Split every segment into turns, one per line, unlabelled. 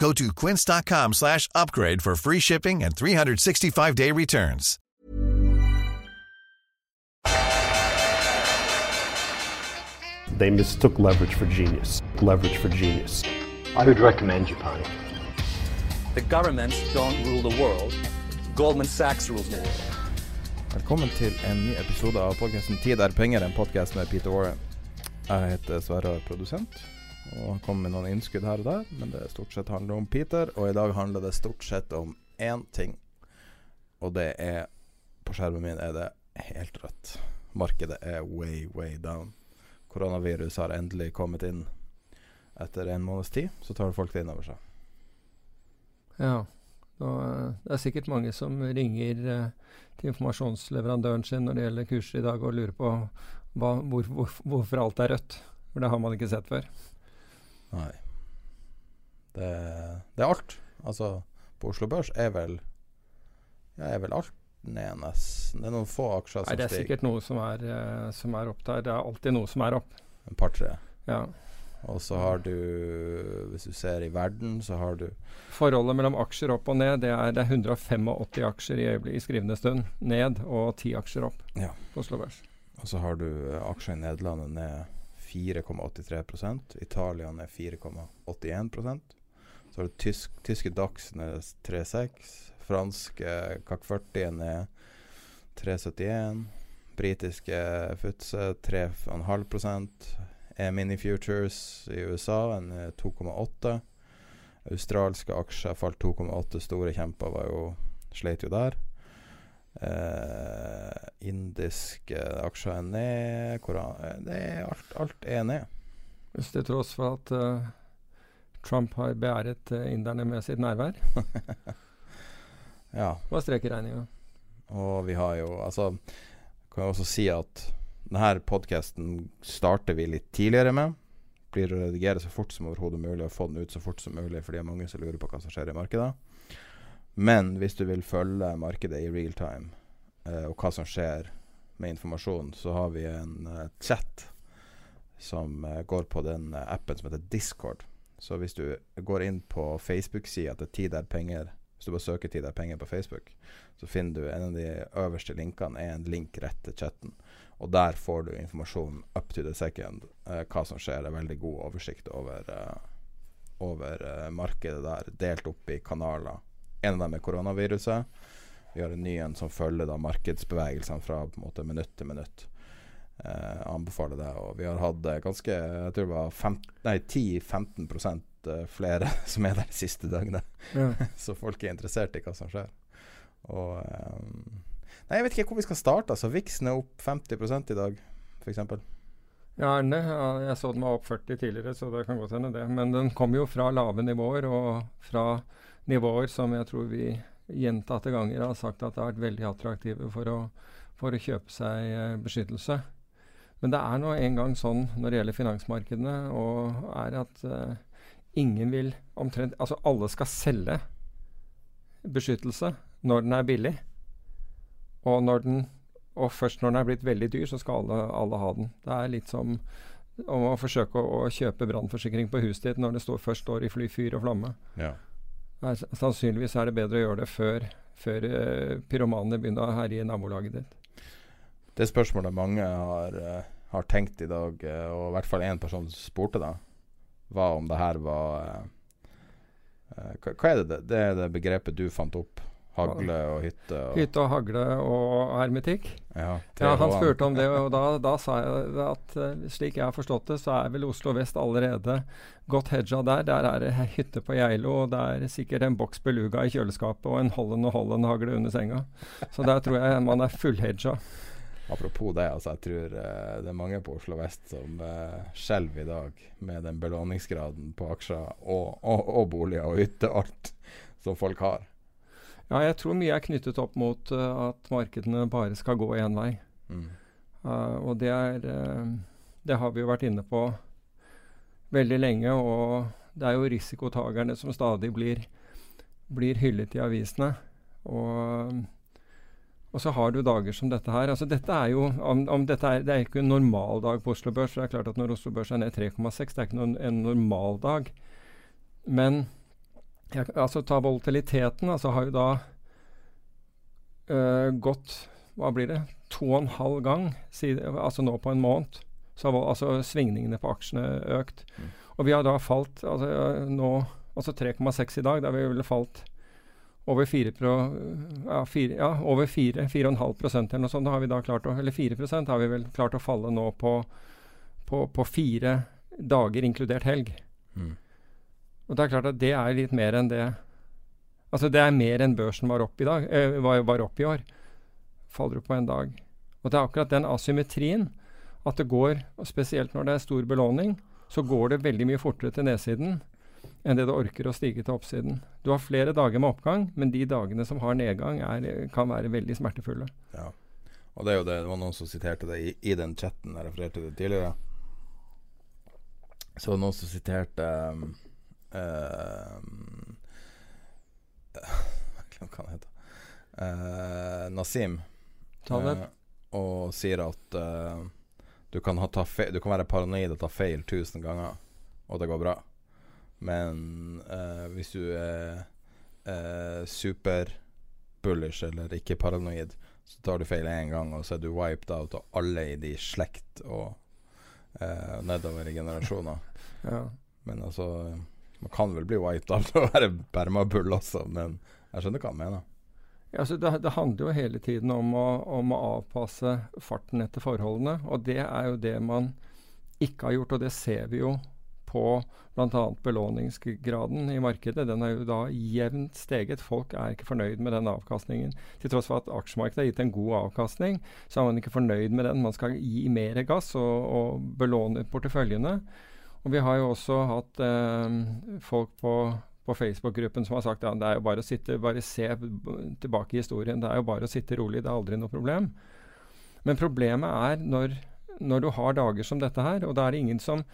Go to quince.com slash upgrade for free shipping and 365-day returns.
They mistook leverage for genius. Leverage for genius.
I would recommend you, Japan.
The governments don't rule the world. Goldman Sachs rules the world.
Velkommen til en ny episode av podkasten 'Tid er penger', en podkast med Peter Warren. Jeg heter Sverre, er produsent, og kommer med noen innskudd her og der. Men det stort sett handler om Peter, og i dag handler det stort sett om én ting. Og det er På skjermen min er det helt rødt. Markedet er way, way down. Koronavirus har endelig kommet inn. Etter en måneds tid så tar folk det inn over seg.
Ja. Eh, det er sikkert mange som ringer eh, til informasjonsleverandøren sin når det gjelder kurser i dag, og lurer på hva, hvor, hvor, hvorfor alt er rødt. For det har man ikke sett før.
Nei. Det, det er alt. Altså, på Oslo Børs er vel Ja, er vel alt ned nesten. Det er noen få aksjer som
Nei, det er
stiger.
sikkert noe som er, eh, som er opp der. Det er alltid noe som er opp.
En par-tre.
Ja.
Og så har du Hvis du ser i verden, så har du
Forholdet mellom aksjer opp og ned, det er, det er 185 aksjer i, øyeblikk- i skrivende stund ned, og 10 aksjer opp
Ja.
på Oslo Børs.
Og så har du eh, aksjer i Nederland ned 4,83% er ned 4,81% Så har du tysk, tyske Dax er 3,6 Franske CAC 40 er 3,71 Britiske Futse 3,5 E-mini Futures i USA er 2,8 Australske aksjer falt 2,8 Store kjemper var jo Sleit jo der Eh, indiske aksjer er ned. Koran, eh, det er alt, alt er ned.
Hvis til tross for at uh, Trump har beæret uh, inderne med sitt nærvær.
Ja.
Hva streker regninga?
Og vi har jo Altså, kan jeg også si at denne podkasten starter vi litt tidligere med. Blir å redigere så fort som overhodet mulig og få den ut så fort som mulig, fordi det er mange som lurer på hva som skjer i markedet. Men hvis du vil følge markedet i real time, eh, og hva som skjer med informasjon, så har vi en eh, chat som eh, går på den eh, appen som heter Discord. Så hvis du går inn på Facebook-sida til Tid er penger, hvis du bare søker Tid er penger på Facebook, så finner du en av de øverste linkene er en link rett til chatten. Og der får du informasjon up to the second, eh, hva som skjer. Er veldig god oversikt over, eh, over markedet der, delt opp i kanaler. En av dem er koronaviruset. Vi har en ny en som følger da markedsbevegelsene fra på en måte minutt til minutt. Eh, anbefaler det. Og vi har hatt eh, ganske Jeg tror det var fem- nei, 10-15 eh, flere som er der de siste døgnet.
Ja.
Så folk er interessert i hva som skjer. Og eh, Nei, jeg vet ikke hvor vi skal starte. Altså, Vixen er opp 50 i dag, f.eks.
Ja, er? Ja, jeg så den var opp 40 tidligere, så det kan godt hende det. Men den kom jo fra lave nivåer, og fra nivåer som jeg tror vi gjentatte ganger har sagt at det har vært veldig attraktive for å, for å kjøpe seg eh, beskyttelse. Men det er nå en gang sånn når det gjelder finansmarkedene, og er at eh, ingen vil omtrent Altså alle skal selge beskyttelse når den er billig. Og, når den, og først når den er blitt veldig dyr, så skal alle, alle ha den. Det er litt som om å forsøke å, å kjøpe brannforsikring på huset ditt når det står, først står i fly, fyr og flamme.
Ja.
Nei, sannsynligvis er det bedre å gjøre det før, før uh, pyromanene begynner å herje i nabolaget ditt.
Det spørsmålet mange har, uh, har tenkt i dag, uh, og i hvert fall én person spurte da, var om det her var hva, hva er det, det er det begrepet du fant opp? Hagle og hytte og
Hytte og hagle og hermetikk.
Ja,
Ja, han spurte om det, og da, da sa jeg at eh, slik jeg har forstått det, så er vel Oslo vest allerede godt hedga der. Der er det hytte på Geilo, og det er sikkert en boks beluga i kjøleskapet og en Holland og Holland-hagle under senga. Så der tror jeg man er fullhedga.
Apropos det, altså jeg tror uh, det er mange på Oslo vest som uh, skjelver i dag med den belåningsgraden på aksjer og, og, og boliger og hytte, alt som folk har.
Ja, jeg tror mye er knyttet opp mot uh, at markedene bare skal gå én vei.
Mm.
Uh, og det er uh, Det har vi jo vært inne på veldig lenge, og det er jo risikotagerne som stadig blir, blir hyllet i avisene. Og, og så har du dager som dette her. Altså dette er jo om, om dette er, Det er ikke en normal dag på Oslo Børs. Det er klart at Når Oslo Børs er ned 3,6, det er ikke noen, en normal dag. Men jeg, altså ta volatiliteten. altså har jo da øh, gått Hva blir det? To og en halv gang, siden, altså nå på en måned. Så har altså svingningene på aksjene økt.
Mm.
Og vi har da falt altså nå Altså 3,6 i dag. Da har vi vel falt over 4 pro, ja, 4, ja, over 4, 4,5 prosent eller noe sånt. Da har vi da klart å, eller 4 prosent har vi vel klart å falle nå på, på, på fire dager, inkludert helg.
Mm.
Og det er klart at det er litt mer enn det Altså det er mer enn børsen var opp i dag, øh, var, var opp i år. Faller opp på en dag. Og det er akkurat den asymmetrien at det går, og spesielt når det er stor belåning, så går det veldig mye fortere til nedsiden enn det det orker å stige til oppsiden. Du har flere dager med oppgang, men de dagene som har nedgang, er, kan være veldig smertefulle.
Ja. Og det er jo det, det var noen som siterte det i, i den chatten jeg refererte til tidligere. Så noen som siterte um, Jeg glemmer hva han heter. Uh, Nasim.
Taleb.
Eh, og sier at uh, du, kan ha ta fe du kan være paranoid og ta feil tusen ganger, og det går bra. Men eh, hvis du er uh, super-bullish eller ikke paranoid, så tar du feil én gang, og så er du wiped out, og alle i de slekt og eh, nedover i generasjoner.
Ja.
Men altså Man kan vel bli wiped av å være permabull også, men jeg skjønner hva han mener.
Ja, altså det, det handler jo hele tiden om å, om å avpasse farten etter forholdene. Og det er jo det man ikke har gjort, og det ser vi jo på bl.a. belåningsgraden i markedet. Den er jo da jevnt steget. Folk er ikke fornøyd med den avkastningen. Til tross for at aksjemarkedet har gitt en god avkastning, så er man ikke fornøyd med den. Man skal gi mer gass og, og belåne porteføljene. Og vi har jo også hatt eh, folk på, på Facebook-gruppen som har sagt ja, det er jo bare å sitte, bare se tilbake i historien. Det er jo bare å sitte rolig, det er aldri noe problem. Men problemet er når, når du har dager som dette her, og da er det ingen som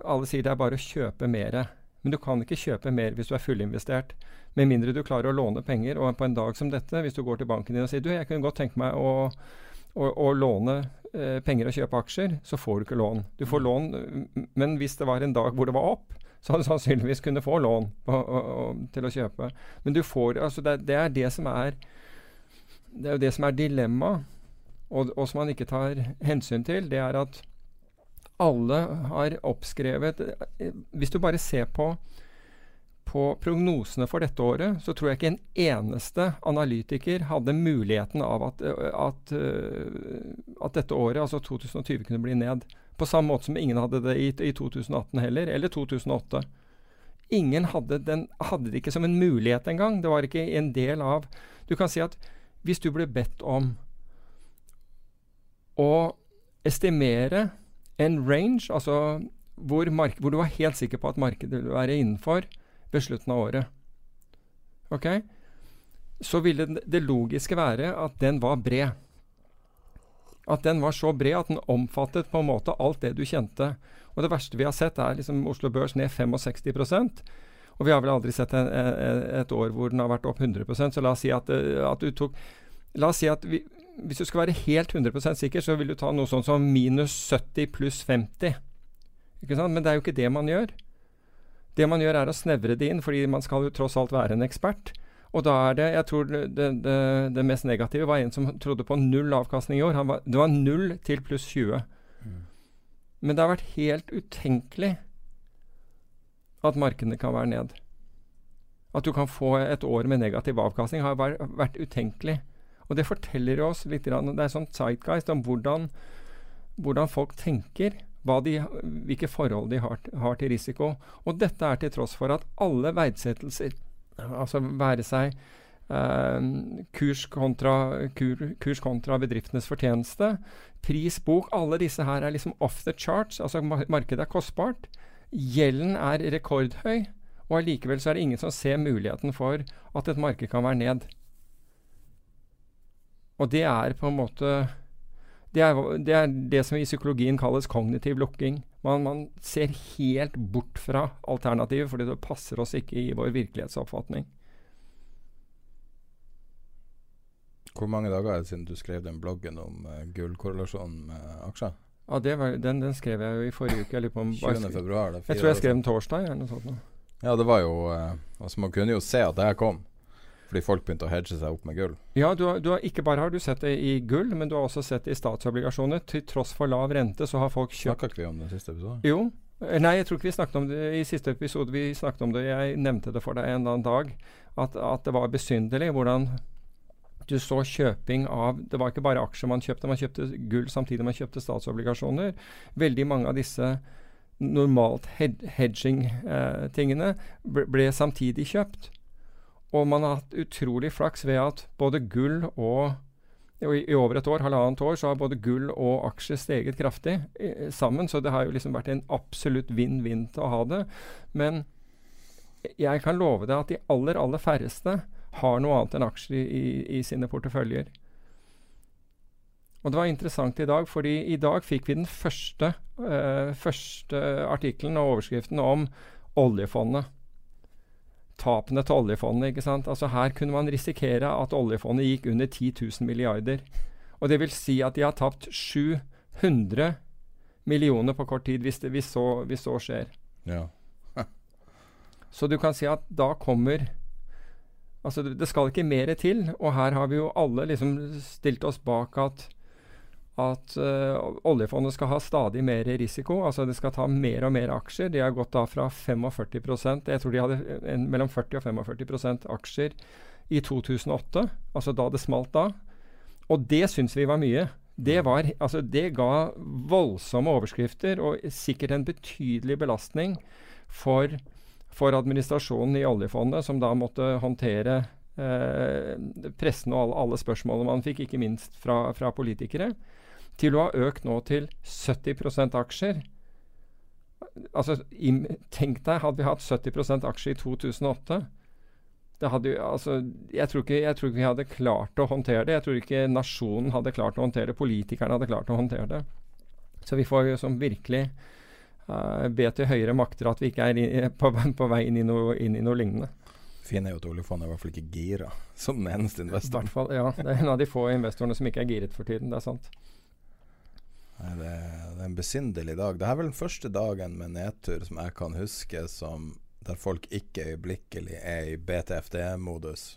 Alle sier det er bare å kjøpe mer. Men du kan ikke kjøpe mer hvis du er fullinvestert. Med mindre du klarer å låne penger. Og på en dag som dette, hvis du går til banken din og sier du, jeg kunne godt tenke meg å, å, å låne eh, penger og kjøpe aksjer, så får du ikke lån. Du får lån, men hvis det var en dag hvor det var opp, så hadde du sannsynligvis kunne få lån på, å, å, til å kjøpe. Men du får altså det, det, er det som er Det er jo det som er dilemmaet, og, og som man ikke tar hensyn til. Det er at alle har oppskrevet Hvis du bare ser på på prognosene for dette året, så tror jeg ikke en eneste analytiker hadde muligheten av at, at, at dette året, altså 2020, kunne bli ned. På samme måte som ingen hadde det i, i 2018 heller, eller 2008. Ingen hadde, den, hadde det ikke som en mulighet engang. Det var ikke en del av Du kan si at hvis du ble bedt om å estimere en range, altså hvor, hvor, du var helt sikker på at markedet ville være innenfor ved slutten av året, ok, så ville det logiske være at den var bred. At den var så bred at den omfattet på en måte alt det du kjente. Og det verste vi har sett, er liksom Oslo Børs ned 65% Og vi har vel aldri sett en, et år hvor den har vært opp 100% så la oss si at, at du tok La oss si at vi, hvis du skal være helt 100% sikker, så vil du ta noe sånn som minus 70 pluss 50. Ikke sant? Men det er jo ikke det man gjør. Det man gjør, er å snevre det inn, fordi man skal jo tross alt være en ekspert. Og da er det Jeg tror det, det, det mest negative var en som trodde på null avkastning i år. Var, det var null til pluss 20. Mm. Men det har vært helt utenkelig at markedene kan være ned. At du kan få et år med negativ avkastning, har vært, utenkelig. Og det forteller oss litt Det er sånn zeitgeist om hvordan, hvordan folk tenker. De, hvilke forhold de har, har, til risiko. Og dette er til tross for at alle verdsettelser, altså være seg eh, kurs, kontra, kur, kurs, kontra, bedriftenes fortjeneste, pris, bok Alle disse her er liksom off the charts. Altså markedet er kostbart. Gjelden er rekordhøy. Og allikevel så er det ingen som ser muligheten for at et marked kan være ned. Og det er på en måte det er, det er det, som i psykologien kalles kognitiv lukking. Man, man ser helt bort fra alternativet fordi det passer oss ikke i vår virkelighetsoppfatning.
Hvor mange dager er det siden du skrev den bloggen om uh, gullkorrelasjonen med aksjer?
Ja, var, den, den, skrev jeg jo i forrige uke. Jeg, på,
20. februar,
jeg tror jeg skrev den torsdag. eller noe sånt.
Ja, det var jo uh, Altså, man kunne jo se at det her kom. Fordi folk begynte å hedge seg opp med gull.
Ja, du har, du har, ikke bare har du sett det i gull, men du har også sett det i statsobligasjoner. Til tross for lav rente, så har folk kjøpt
Snakka ikke vi om det i siste episode?
Jo. Eh, nei, jeg tror ikke vi snakket om det i siste episode. Vi snakket om det, jeg nevnte det for deg en eller annen dag. At, at det var besynderlig hvordan du så kjøping av Det var ikke bare aksjer man kjøpte, man kjøpte gull samtidig man kjøpte statsobligasjoner. Veldig mange av disse normalt hedging-tingene eh, ble, ble samtidig kjøpt. Og man har hatt utrolig flaks ved at både gull og i, over et år, halvannet år, så har både gull og aksjer steget kraftig eh, sammen. Så det har jo liksom vært en absolutt vinn-vinn til å ha det. Men jeg kan love deg at de aller, aller færreste har noe annet enn aksjer i, i, sine porteføljer. Og det var interessant i dag, fordi i dag fikk vi den første, uh, første artikkelen og overskriften om oljefondet tapene til oljefondet. ikke sant? Altså Her kunne man risikere at oljefondet gikk under 10 000 milliarder. Og det vil si at de har tapt 700 millioner på kort tid, hvis, det, hvis, så, hvis så, skjer.
Ja.
så du kan si at da kommer Altså, det, skal ikke mer til. Og her har vi jo alle liksom stilt oss bak at at uh, oljefondet skal ha stadig mer risiko. altså Det skal ta mer og mer aksjer. De har gått da fra 45% Jeg tror de hadde en, mellom 40 og 45% aksjer i 2008, altså da det smalt da. Og det syns vi var mye. Det, var, altså det ga voldsomme overskrifter og sikkert en betydelig belastning for, for administrasjonen i oljefondet, som da måtte håndtere eh, pressen og alle, alle spørsmålene man fikk, ikke minst fra, fra politikere til å ha økt nå til 70 aksjer. Altså, tenk deg, hadde vi hatt 70% aksjer i 2008 det hadde, altså, jeg, tror ikke, jeg tror ikke vi hadde klart å håndtere det. Jeg tror ikke nasjonen hadde klart å håndtere det. Politikerne hadde klart å håndtere det. Så vi får som virkelig uh, be til høyere makter at vi ikke er i, på, på, vei inn i, noe, inn i noe lignende.
Fin er jo at oljefondet i hvert fall ikke gira som den eneste investoren.
Fall, ja, det er en av de få investorene som ikke er giret for tiden. Det er sant.
Nei, det, det, er en besynderlig dag. Det er vel den første dagen med nedtur som jeg kan huske som der folk ikke øyeblikkelig er i BTFD-modus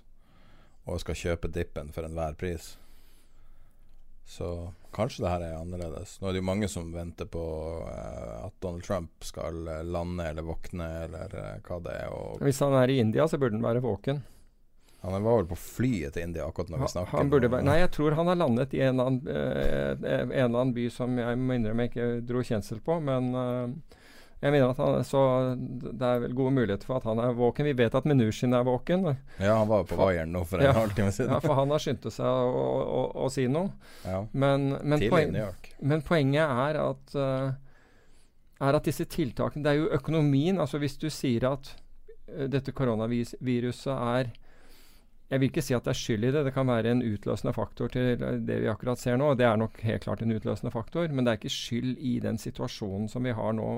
og skal kjøpe dippen for enhver pris. Så kanskje det her er annerledes. Nå er det jo mange som venter på uh, at Donald Trump skal lande eller våkne, eller uh, hva det er.
Hvis han er i India, så burde han være våken.
Han var vel på flyet til India akkurat når vi snakker
han burde, Nei, jeg tror han har landet i en eller annen, eh, en eller annen by som jeg må innrømme ikke dro kjensel på. Men uh, jeg mener at han, så det er vel gode muligheter for at han er våken. Vi vet at Menushin er våken.
Ja, han var jo på vaieren nå for en ja, halvtime siden.
ja, for han har skyndt seg å, å, å, si noe.
Ja.
Men, men, poen, men, poenget er at, uh, er at disse tiltakene Det er jo økonomien. altså Hvis du sier at uh, dette koronaviruset er jeg vil ikke si at det er skyld i det. Det kan være en utløsende faktor til det vi akkurat ser nå. Det er nok helt klart en utløsende faktor, men det er ikke skyld i den situasjonen som vi har nå.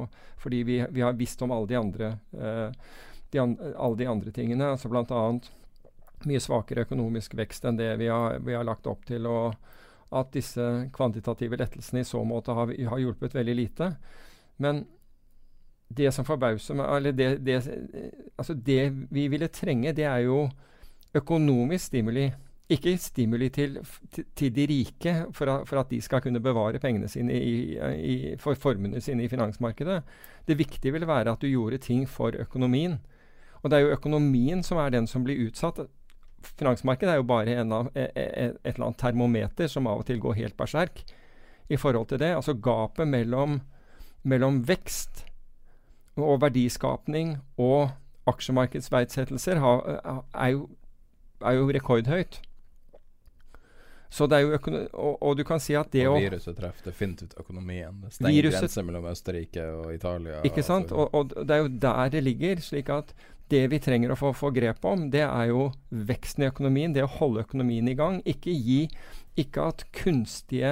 Fordi vi, vi har visst om alle de andre, uh, de an, alle de andre tingene. altså Bl.a. mye svakere økonomisk vekst enn det vi har, vi har, lagt opp til. og at disse kvantitative lettelsene i så måte har, har hjulpet veldig lite. Men det som forbauser meg Eller det, det, altså det vi ville trenge, det er jo økonomisk stimuli. Ikke stimuli til, til de rike for, a, for, at de skal kunne bevare pengene sine i, i, for formuene sine i finansmarkedet. Det viktige ville være at du gjorde ting for økonomien. Og det er jo økonomien som er den som blir utsatt. Finansmarkedet er jo bare av, et, e, e, et eller annet termometer som av og til går helt berserk i forhold til det. Altså gapet mellom, mellom vekst og verdiskapning og aksjemarkedsverdsettelser er, jo, er jo rekordhøyt. Så det er jo og, og, du kan si at det
og Viruset treffer definitivt økonomien. Det stenger grenser mellom Østerrike og Italia.
Ikke sant. Og, og, det er jo der det ligger. slik at det vi trenger å få, få, grep om, det er jo veksten i økonomien. Det å holde økonomien i gang. Ikke gi Ikke at kunstige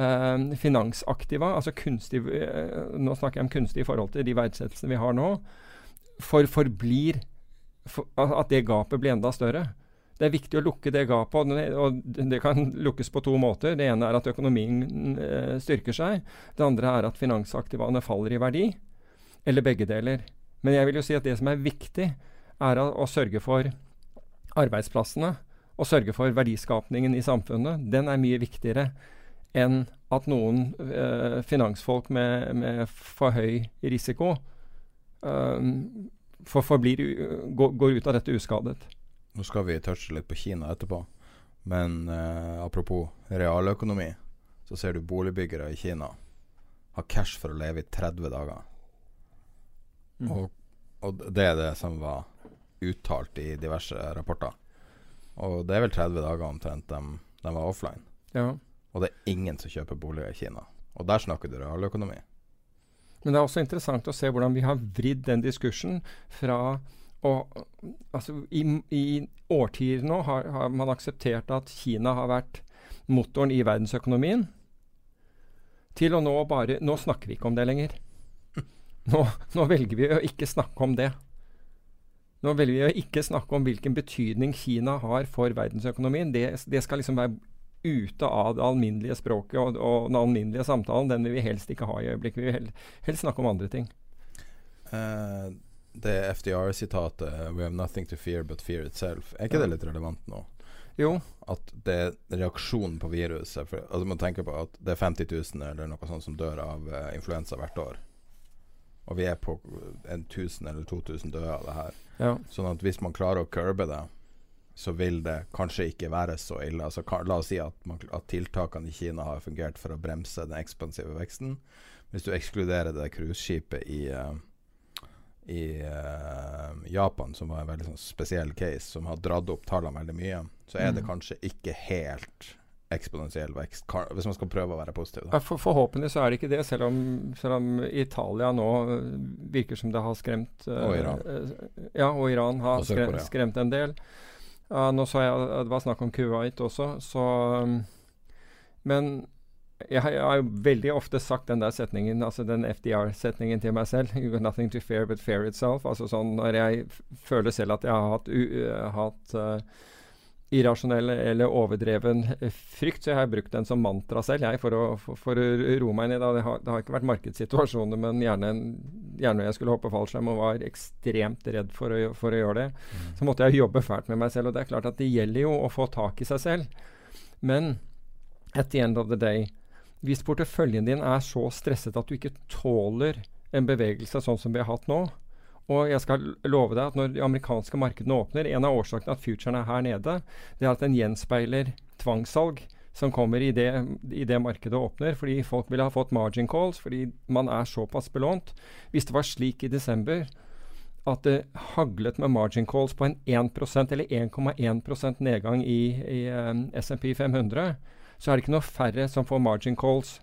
eh, finansaktiva, altså kunstig eh, Nå snakker jeg om kunstig i forhold til de verdsettelsene vi har nå, for, forblir At det gapet blir enda større. Det er viktig å lukke det gapet, og det kan lukkes på to måter. Det ene er at økonomien eh, styrker seg. Det andre er at finansaktivaene faller i verdi. Eller begge deler. Men jeg vil jo si at det som er viktig, er å sørge for arbeidsplassene. Og sørge for verdiskapningen i samfunnet. Den er mye viktigere enn at noen eh, finansfolk med, med, for høy risiko eh, for, forblir, går, går ut av dette uskadet.
Nå skal vi touche litt på Kina etterpå, men eh, apropos realøkonomi, så ser du boligbyggere i Kina har cash for å leve i 30 dager. Mm. Og, og, det er det som var uttalt i diverse rapporter. Og det er vel 30 dager omtrent de, de var offline.
Ja.
Og det er ingen som kjøper boliger i Kina. Og der snakker du realøkonomi.
Men det er også interessant å se hvordan vi har vridd den diskursen fra og altså, i, i årtier nå har, har, man akseptert at Kina har vært motoren i verdensøkonomien, til å nå bare Nå snakker vi ikke om det lenger. Nå, nå velger vi å ikke snakke om det. Nå velger vi å ikke snakke om hvilken betydning Kina har for verdensøkonomien. Det, det skal liksom være ute av det alminnelige språket og, og, den alminnelige samtalen. Den vil vi helst ikke ha i øyeblikket. Vi vil helst, helst snakke om andre ting.
Uh, det FDR-sitatet 'We have nothing to fear but fear itself', er ikke det litt relevant nå?
Jo.
At det er reaksjonen på viruset for, altså Man tenker på at det er 50 000 eller noe sånt som dør av uh, influensa hvert år. Og vi er på 1000 eller 2000 døde av det her.
Ja.
Sånn at hvis man klarer å curbe det, så vil det kanskje ikke være så ille. Altså, la oss si at, man, at, tiltakene i Kina har fungert for å bremse den ekspansive veksten. Hvis du ekskluderer det cruiseskipet i uh, i uh, Japan, som var en veldig sånn, spesiell case, som har dratt opp tallene veldig mye, så er det mm. kanskje ikke helt eksponentiell vekst, hvis man skal prøve å være positiv.
For, forhåpentlig så er det ikke det, selv om, selv om, Italia nå virker som det har skremt
Og Iran.
Ja, og Iran har skremt, skremt en del. Nå så jeg det var snakk om Kuwait også, så um, Men jeg, jeg, har jo veldig ofte sagt den der setningen, altså den FDR-setningen til meg selv. You got nothing to fear but fear itself. Altså sånn når jeg føler selv at jeg har hatt, uh, hatt uh, irrasjonell eller overdreven frykt, så jeg har brukt den som mantra selv, jeg, for å, for, for å roe meg ned. Det har, det har, ikke vært markedssituasjoner, men gjerne, gjerne jeg skulle hoppe fallskjerm og var ekstremt redd for å, for å gjøre det, mm. så måtte jeg jobbe fælt med meg selv. Og det er klart at det gjelder jo å få tak i seg selv. Men at the end of the day hvis porteføljen din er så stresset at du ikke tåler en bevegelse sånn som vi har hatt nå, og jeg skal love deg at når de amerikanske markedene åpner En av årsakene at futuren er her nede, det er at den gjenspeiler tvangssalg som kommer i det, i det markedet åpner. Fordi folk ville ha fått margin calls fordi man er såpass belånt. Hvis det var slik i desember at det haglet med margin calls på en 1% eller 1,1 nedgang i, i um, SMP 500, så er det ikke noe færre som får margin calls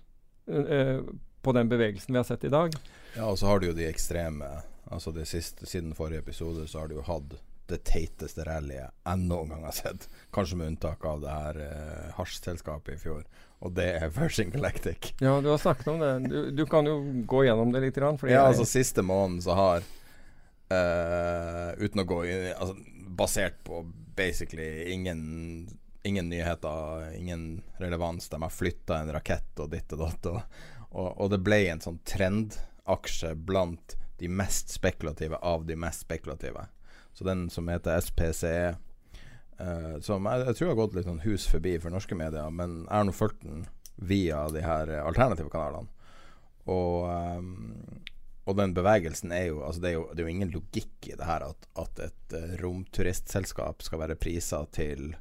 uh, på den bevegelsen vi har sett i dag.
Ja, og så har du jo de ekstreme. Altså det siste, Siden forrige episode så har du jo hatt det teiteste rallyet jeg noen gang har sett. Kanskje med unntak av det her eh, hasjselskapet i fjor. Og det er Virgin Galactic.
Ja, du har snakket om det. Du, du kan jo gå gjennom det litt.
ja, jeg, altså siste måneden så har uh, Uten å gå inn altså, Basert på basically ingen ingen nyheter, ingen relevans. De har flytta en rakett og ditt og datt. Og, og, og, det ble en sånn trendaksje blant de mest spekulative av de mest spekulative. Så den som heter SPCE, uh, som jeg, jeg, tror har gått litt sånn hus forbi for norske medier, men jeg har nå fulgt den via de her alternative kanalene. Og um, og den bevegelsen er jo altså det, er jo, det er jo ingen logikk i det her at, at et romturistselskap skal være prisa til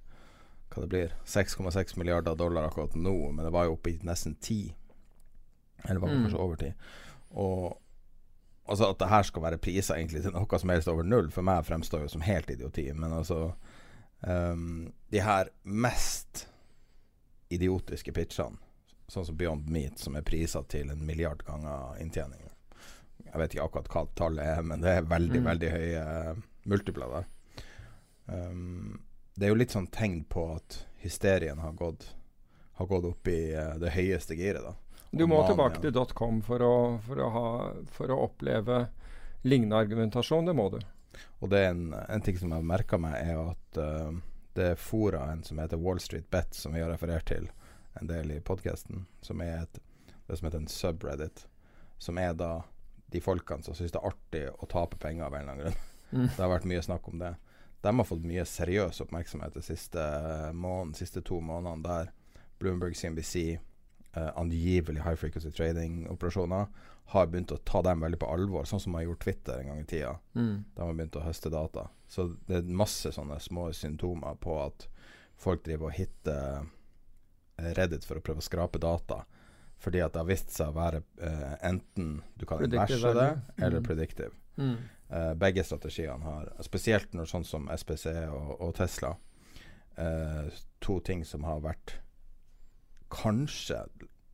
hva det blir 6,6 milliarder dollar akkurat nå, men det var jo oppe i nesten 10. Eller var det
Mm.
kanskje over 10. Og altså at det her skal være priser egentlig til noe som helst over null, for meg fremstår jo som helt idioti. Men altså um, De her mest idiotiske pitchene, sånn som Beyond Meat, som er priser til en milliard ganger inntjening Jeg vet ikke akkurat hva tallet er, men det er veldig,
Mm.
veldig høye multipler der. Um, det er jo litt sånn tegn på at hysterien har gått Har gått opp i eh, det høyeste giret, da.
Du må tilbake til .com for å, for, å ha, for å oppleve lignende argumentasjon. Det må du.
Og det er en, en ting som jeg har merka meg, er at uh, det er fora en som heter Wall Street Bet, som vi har referert til en del i podkasten, som er et, det som heter en subreddit. Som er da de folkene som syns det er artig å tape penger av en eller annen grunn.
Mm.
Det har vært mye snakk om det. De har fått mye seriøs oppmerksomhet de siste, måneden, siste to månedene, der Bloomberg, CNBC, eh, angivelig high frequency trading-operasjoner, har begynt å ta dem veldig på alvor, sånn som man har gjort Twitter en gang i tida.
Mm.
De har begynt å høste data. Så det er masse sånne små symptomer på at folk driver og hitter eh, Reddit for å prøve å skrape data. Fordi at det har vist seg å være eh, enten du kan inverse det, eller
Mm.
predictive.
Mm.
Eh, begge strategiene har Spesielt når sånn som SPC og, og Tesla. Eh, to ting som har vært kanskje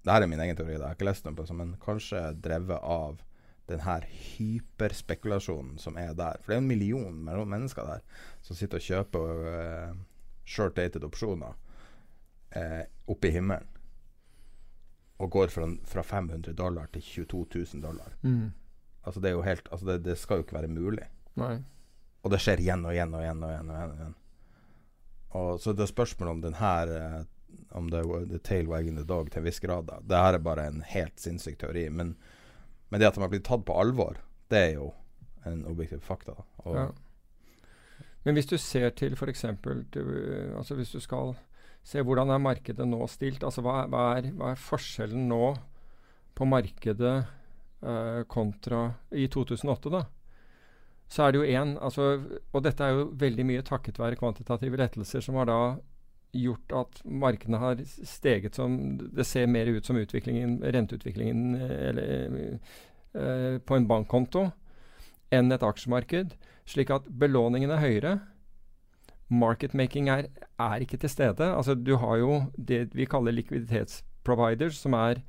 Dette er min egen teori, det har jeg ikke lest noe på, men kanskje drevet av den her hyperspekulasjonen som er der. For det er en million mennesker der som sitter og kjøper uh, short-dated opsjoner uh, oppe i himmelen. Og går fra, fra 500 dollar til 22 000 dollar.
Mm.
Altså Det er jo helt Altså det, det skal jo ikke være mulig.
Nei.
Og det skjer igjen og igjen og igjen. Og igjen, og igjen, og igjen. Og så det er spørsmålet om den her eh, Om det er the tail wagging the dog til en viss grad. da. Det her er bare en helt sinnssyk teori. Men, men det at de har blitt tatt på alvor, det er jo en objektiv fakta.
Ja. Men hvis du ser til f.eks. Altså hvis du skal se hvordan er markedet nå stilt, altså hva, hva, er, hva er forskjellen nå på markedet eh, kontra i 2008, da? Så er det jo én altså, Og dette er jo veldig mye takket være kvantitative lettelser som har da gjort at markedene har steget som Det ser mer ut som utviklingen, renteutviklingen eh, eller, eh, på en bankkonto enn et aksjemarked. Slik at belåningen er høyere. Market making er, er ikke til stede. Altså Du har jo det vi kaller likviditetsproviders, som er,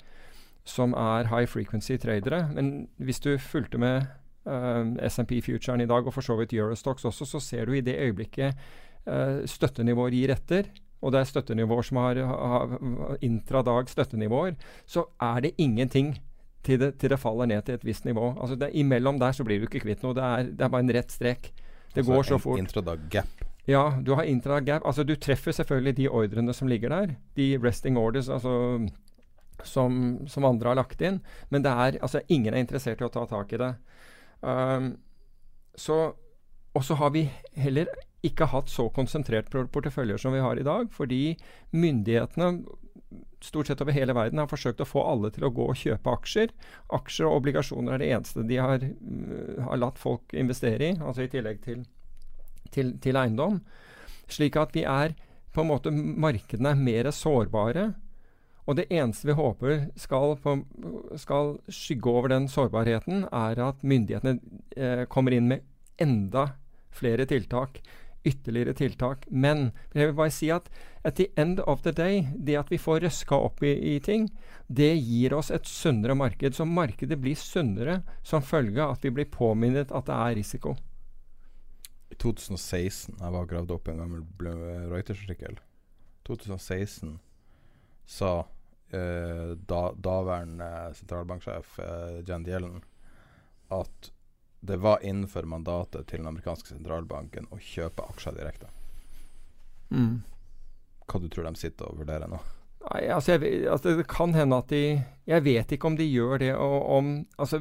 som er high frequency tradere. Men hvis du fulgte med uh, SMP Futuren i dag, og for så vidt Eurostox også, så ser du i det øyeblikket uh, støttenivåer gir etter, og det er støttenivåer som har, har intradag støttenivåer, så er det ingenting til det, til det faller ned til et visst nivå. Altså det, Imellom der så blir du ikke kvitt noe. Det er, det er bare en rett strek. Det
altså
går så fort.
Intradag gap.
Ja, du har intradag gap. Altså du treffer selvfølgelig de ordrene som ligger der. De resting orders altså, som, som andre har lagt inn. Men det er, altså, ingen er interessert i å ta tak i det. Um, så, og så har vi heller ikke hatt så konsentrert por- porteføljer som vi har i dag, fordi myndighetene stort sett over hele verden har forsøkt å få alle til å gå og kjøpe aksjer. Aksjer og obligasjoner er det eneste de har, mm, har latt folk investere i, altså i tillegg til, til, til eiendom. Slik at vi er på en måte Markedene er mer sårbare. Og det eneste vi håper skal, på, skal skygge over den sårbarheten, er at myndighetene eh, kommer inn med enda flere tiltak. Ytterligere tiltak. Men jeg vil bare si at at the end of the day, det at vi får røska opp i, i ting, det gir oss et sunnere marked. Så markedet blir sunnere som følge av at vi blir påminnet at det er risiko.
I 2016 Jeg var gravd opp en gammel Reuters-artikkel. 2016 sa eh, da, daværende sentralbanksjef eh, Jan Dielen at det var innenfor mandatet til den amerikanske sentralbanken å kjøpe aksjer direkte. Hva du tror de sitter og vurderer nå?
Nei, altså, jeg, altså Det kan hende at de Jeg vet ikke om de gjør det, og om Altså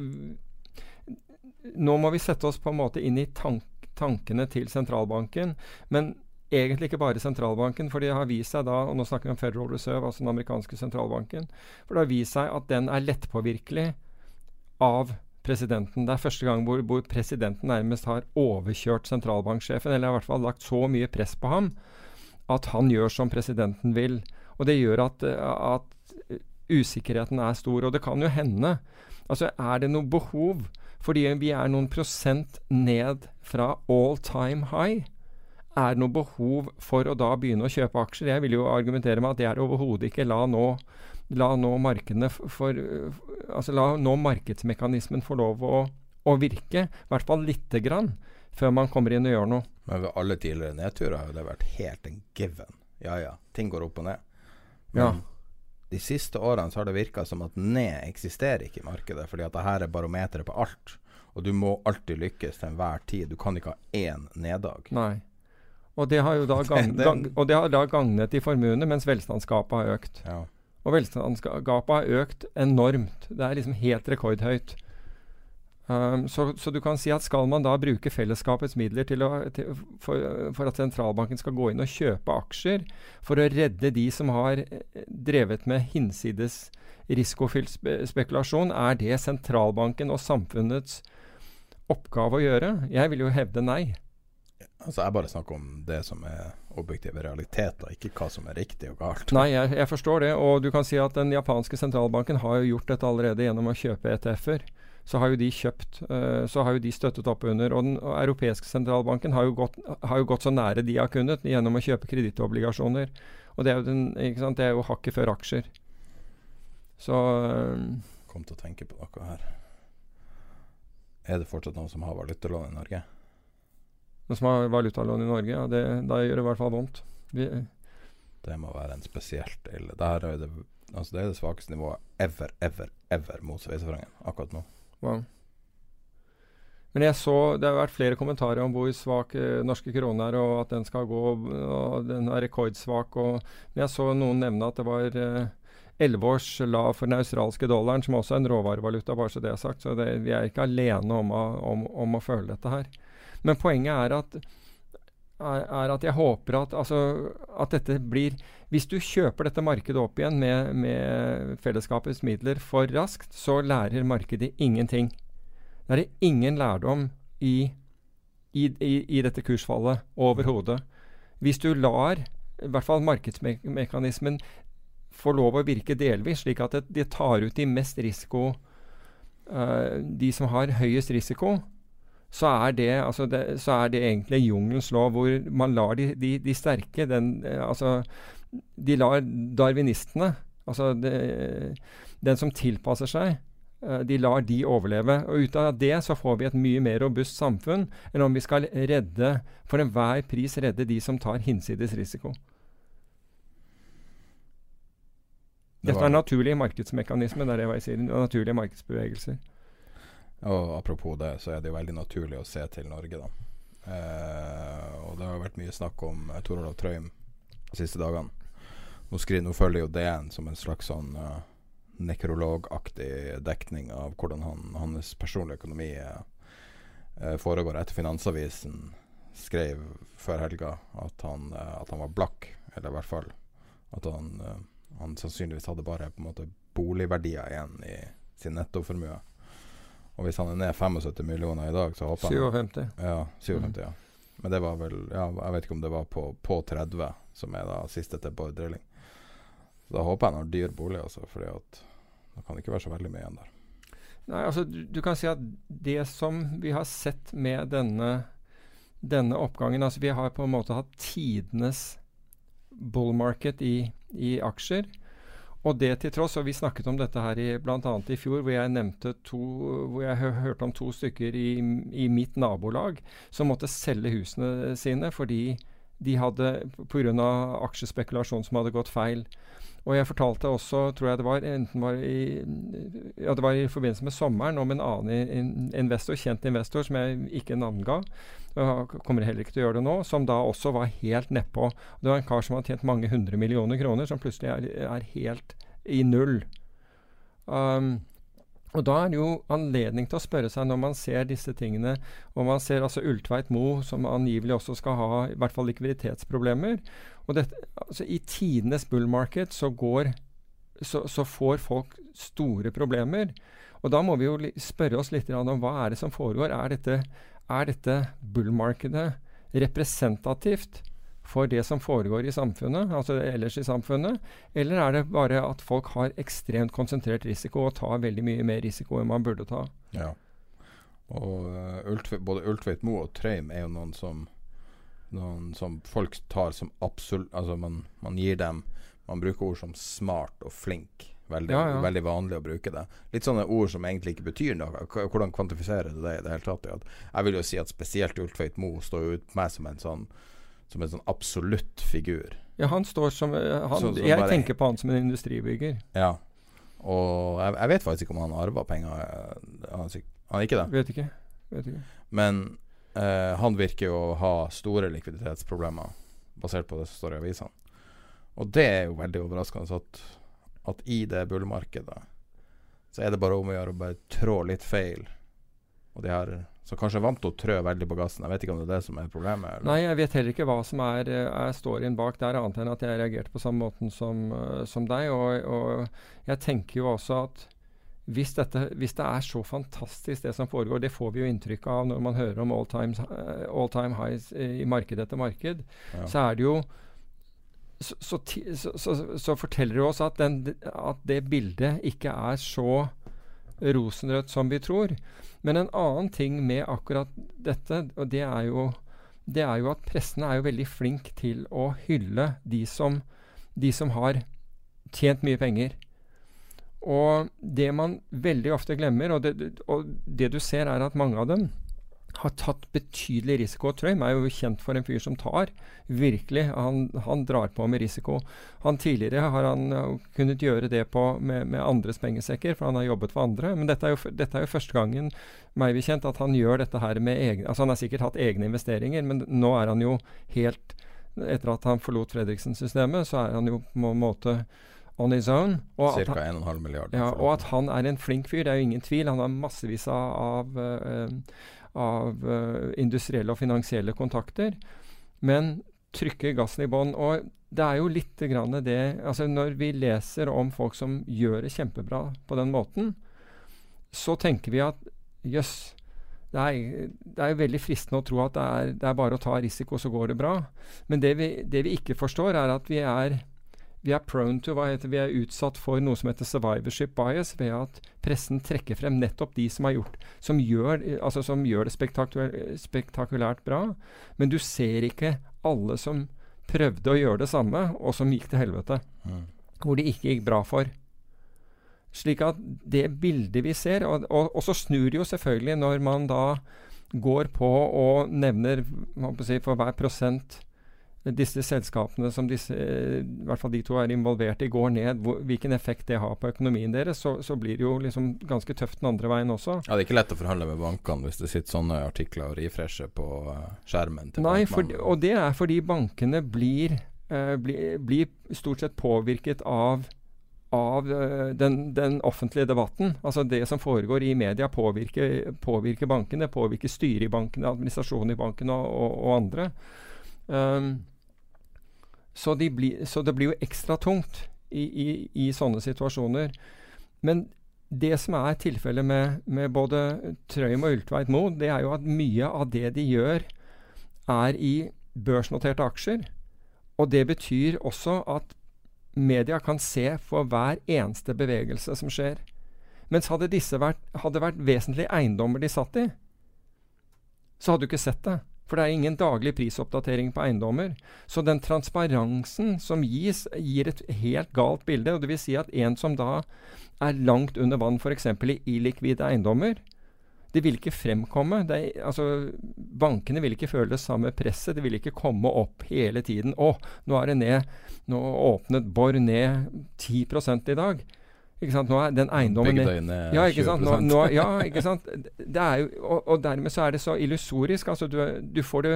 Nå må vi sette oss på en måte inn i tank, tankene til sentralbanken. Men egentlig ikke bare sentralbanken, for det har vist seg da Og nå snakker vi om Federal Reserve, altså den amerikanske sentralbanken. For det har vist seg at den er lettpåvirkelig av presidenten. Det er første gang hvor, hvor, presidenten nærmest har overkjørt sentralbanksjefen, eller i hvert fall lagt så mye press på ham at han gjør som presidenten vil. Og det gjør at, at usikkerheten er stor. Og det kan jo hende Altså, er det noe behov fordi vi er noen prosent ned fra all time high? Er det noe behov for å da begynne å kjøpe aksjer? Jeg vil jo argumentere med at det er overhodet ikke. La nå, la nå for, altså la nå markedsmekanismen få lov å, å virke, i hvert fall lite grann, før man kommer inn og gjør noe.
Men ved alle tidligere nedturer har jo det vært helt en given. Ja ja, ting går opp og ned. Men ja. de siste årene så har det virka som at ned eksisterer ikke i markedet, fordi at det her er barometeret på alt. Og du må alltid lykkes til enhver tid. Du kan ikke ha én neddag.
Nei. Og det har jo da, gang, gang, og det har da gagnet i formuene, mens velstandsgapet har økt.
Ja.
Og velstandsgapet har økt enormt. Det er liksom helt rekordhøyt. Um, så, så, du kan si at skal man da bruke fellesskapets midler til å, til, for, for, at sentralbanken skal gå inn og kjøpe aksjer for å redde de som har eh, drevet med hinsides risikofylt spe spekulasjon, er det sentralbanken og samfunnets oppgave å gjøre? Jeg vil jo hevde nei.
Altså Jeg bare snakker om det som er objektive realiteter, ikke hva som er riktig og galt.
Nei, jeg, jeg, forstår det. Og du kan si at den japanske sentralbanken har jo gjort dette allerede gjennom å kjøpe ETF-er. Så har jo de kjøpt, uh, så har jo de støttet opp under. Og den europeiske sentralbanken har jo, gått, har jo, gått, så nære de har kunnet gjennom å kjøpe kredittobligasjoner. Og det er jo, den, det er jo hakket før aksjer. Så uh,
Kom til å tenke på noe her. Er det fortsatt noen som har valutalån i Norge?
Som har valutalån i Norge, ja, det, da gjør det i hvert fall vondt. Vi,
det må være en spesielt ille Det det, altså det, er det svakeste nivået ever, ever, ever mot sveitsefrangen akkurat nå.
Wow. Men jeg så Det har vært flere kommentarer om hvor svak eh, norske krone er, og at den skal gå og Den er rekordsvak. Og, men jeg så noen nevne at det var elleve eh, års lav for den australske dollaren, som også er en råvarevaluta, bare så det er sagt. Så det, vi er ikke alene om å, om, om å føle dette her. Men poenget er at, er at jeg håper at, altså, at, dette blir Hvis du kjøper dette markedet opp igjen med, med fellesskapets midler for raskt, så lærer markedet ingenting. Det er ingen lærdom i, i, i, i dette kursfallet overhodet. Hvis du lar i hvert fall markedsmekanismen få lov å virke delvis, slik at de tar ut de mest risiko uh, De som har høyest risiko, så er det, altså det, så er det egentlig jungelens lov, hvor man lar de, de, de sterke den, altså, De lar darwinistene, altså de, den som tilpasser seg, eh, de lar de overleve. Og ut av det så får vi et mye mer robust samfunn enn om vi skal redde, for enhver pris redde de som tar hinsides risiko. Dette er naturlige markedsmekanismer, det er det jeg sier. Naturlige markedsbevegelser.
Og apropos det, så er det jo veldig naturlig å se til Norge, da. Eh, og det har vært mye snakk om eh, Tor Olav Trøim de siste dagene. Nå, skriver, nå følger jo DN som en slags sånn uh, nekrologaktig dekning av hvordan han, hans personlige økonomi uh, foregår. Etter Finansavisen skrev før helga at han, uh, at han var blakk, eller i hvert fall at han, han sannsynligvis hadde bare på en måte boligverdier igjen i sin nettoformue. Og hvis han er ned 75 millioner i dag, så håper
57.
han Ja, 57, mm. ja. Men det var vel ja, Jeg vet ikke om det var på, på 30, som er da siste til Bård Drilling. Så da håper jeg han har dyr bolig, altså, fordi at det kan ikke være så veldig mye igjen der.
Nei, altså du, du, kan si at det som vi har sett med denne, denne oppgangen altså Vi har på en måte hatt tidenes bull market i, i aksjer. Og det til tross, og vi snakket om dette her bl.a. i fjor, hvor jeg nevnte to, hvor jeg hørte om to stykker i, i mitt nabolag som måtte selge husene sine fordi de hadde pga. aksjespekulasjon som hadde gått feil. Og jeg fortalte også, tror jeg det var, enten var i, ja, det var i forbindelse med sommeren, om en annen investor, kjent investor, som jeg ikke navnga. Kommer heller ikke til å gjøre det nå, som da også var helt nedpå. Det var en kar som hadde tjent mange hundre millioner kroner, som plutselig er, er helt i null. Um, og Da er det jo anledning til å spørre seg når man ser disse tingene, og man ser altså Ultveit Mo, som angivelig også skal ha i hvert fall likviditetsproblemer. og dette, altså I tidenes bull market så går så, så, får folk store problemer. Og da må vi jo spørre oss litt om hva er det som foregår. Er dette, er dette bull-markedet representativt for det som foregår i samfunnet, altså ellers i samfunnet? Eller er det bare at folk har ekstremt konsentrert risiko og tar veldig mye mer risiko enn man burde ta?
Ja. Og uh, både Ultveit Moe og Treim er jo noen som, noen som folk tar som absolutt Altså man, man, gir dem Man bruker ord som smart og flink. Veldig, ja, ja. veldig vanlig å bruke det. Litt sånne ord som egentlig ikke betyr noe. Hvordan kvantifiserer du det i det hele tatt? Jeg vil jo si at spesielt Ultveit Moe står ut på meg som en sånn som en sånn absolutt figur.
Ja, han står som eh, han, som, som Jeg bare, tenker på han som en industribygger.
Ja. Og jeg, jeg vet faktisk ikke om han arva penger. Eh, han, han ikke det?
Vet ikke. Vet ikke.
Men eh, han virker jo å ha store likviditetsproblemer, basert på det som står i avisene. Og det er jo veldig overraskende at, at i det bullmarkedet så er det bare om å gjøre å bare trå litt feil. Og de har så kanskje vant til å trø veldig på gassen. Jeg vet ikke om det er det som er problemet? Eller?
Nei, jeg vet heller ikke hva som er, eh, er storyen bak der, annet enn at jeg reagerte på samme måten som, som deg. Og, og, jeg tenker jo også at hvis, dette, hvis, det er så fantastisk det som foregår, det får vi jo inntrykk av når man hører om all time, uh, all time highs i marked etter marked, ja. så er det jo så, så, så, så, forteller det oss at, den, at det bildet ikke er så rosenrødt som vi tror. Men en annen ting med akkurat dette, og det er jo, det er jo at pressen er jo veldig flink til å hylle de som, de som har tjent mye penger. Og det man veldig ofte glemmer, og det, og det du ser, er at mange av dem har tatt betydelig risiko. Trøim er jo kjent for en fyr som tar. Virkelig. Han, han drar på med risiko. Han Tidligere har han kunnet gjøre det på, med, med, andres pengesekker, for han har jobbet for andre. Men dette er jo, dette er jo første gangen meg bekjent at han gjør dette her med egne Altså han har sikkert hatt egne investeringer, men nå er han jo helt Etter at han forlot Fredriksen-systemet, så er han jo på en måte on his own.
Og Cirka 1,5 milliarder.
Ja, og at han er en flink fyr, det er jo ingen tvil. Han har massevis av, av uh, av uh, industrielle og finansielle kontakter, men trykker gassen i bånn. Og det er jo litt det altså Når vi leser om folk som gjør det kjempebra på den måten, så tenker vi at jøss, det er, det er veldig fristende å tro at det er, det er, bare å ta risiko, så går det bra. Men det vi, det vi ikke forstår, er at vi er vi er prone to, hva heter vi er utsatt for noe som heter survivorship bias, ved at pressen trekker frem nettopp de som har gjort som gjør, altså som gjør det spektakulært, spektakulært bra. Men du ser ikke alle som prøvde å gjøre det samme, og som gikk til helvete. Mm. Hvor det ikke gikk bra for. Slik at det bildet vi ser Og, og, og så snur det jo selvfølgelig når man da går på og nevner si, for hver prosent disse selskapene som disse, i hvert fall de to er involvert i, går ned, hvor, hvilken effekt det har på økonomien deres, så, så, blir det jo liksom ganske tøft den andre veien også.
Ja, Det er ikke lett å forhandle med bankene hvis det sitter sånne artikler og refresher på uh, skjermen til
Nei, for, og det er fordi bankene blir, eh, blir, blir stort sett påvirket av av uh, den, den, offentlige debatten. Altså Det som foregår i media, påvirker, påvirker bankene. Påvirker styret i bankene, administrasjonen i bankene og, og, og andre. Um, så, de bli, så, det blir jo ekstra tungt i, i, i, sånne situasjoner. Men det som er tilfellet med, med, både Trøim og Ultveit Moe, det er jo at mye av det de gjør, er i børsnoterte aksjer. Og det betyr også at media kan se for hver eneste bevegelse som skjer. Mens hadde disse vært, hadde vært vesentlige eiendommer de satt i, så hadde du ikke sett det. For det er ingen daglig prisoppdatering på eiendommer. Så den transparensen som gis, gir et helt galt bilde. og vil Si at en som da er langt under vann, f.eks. i illikvide eiendommer, det vil ikke fremkomme. Er, altså, bankene vil ikke føle det samme presset. Det vil ikke komme opp hele tiden. 'Å, nå er det ned. Nå åpnet Borr ned 10 i dag.' Ikke sant? Nå er den eiendommen
ja, ikke sant? Nå,
nå, ja, ikke sant? Det er jo, og, og, dermed så er det så illusorisk. Altså du, du, får det,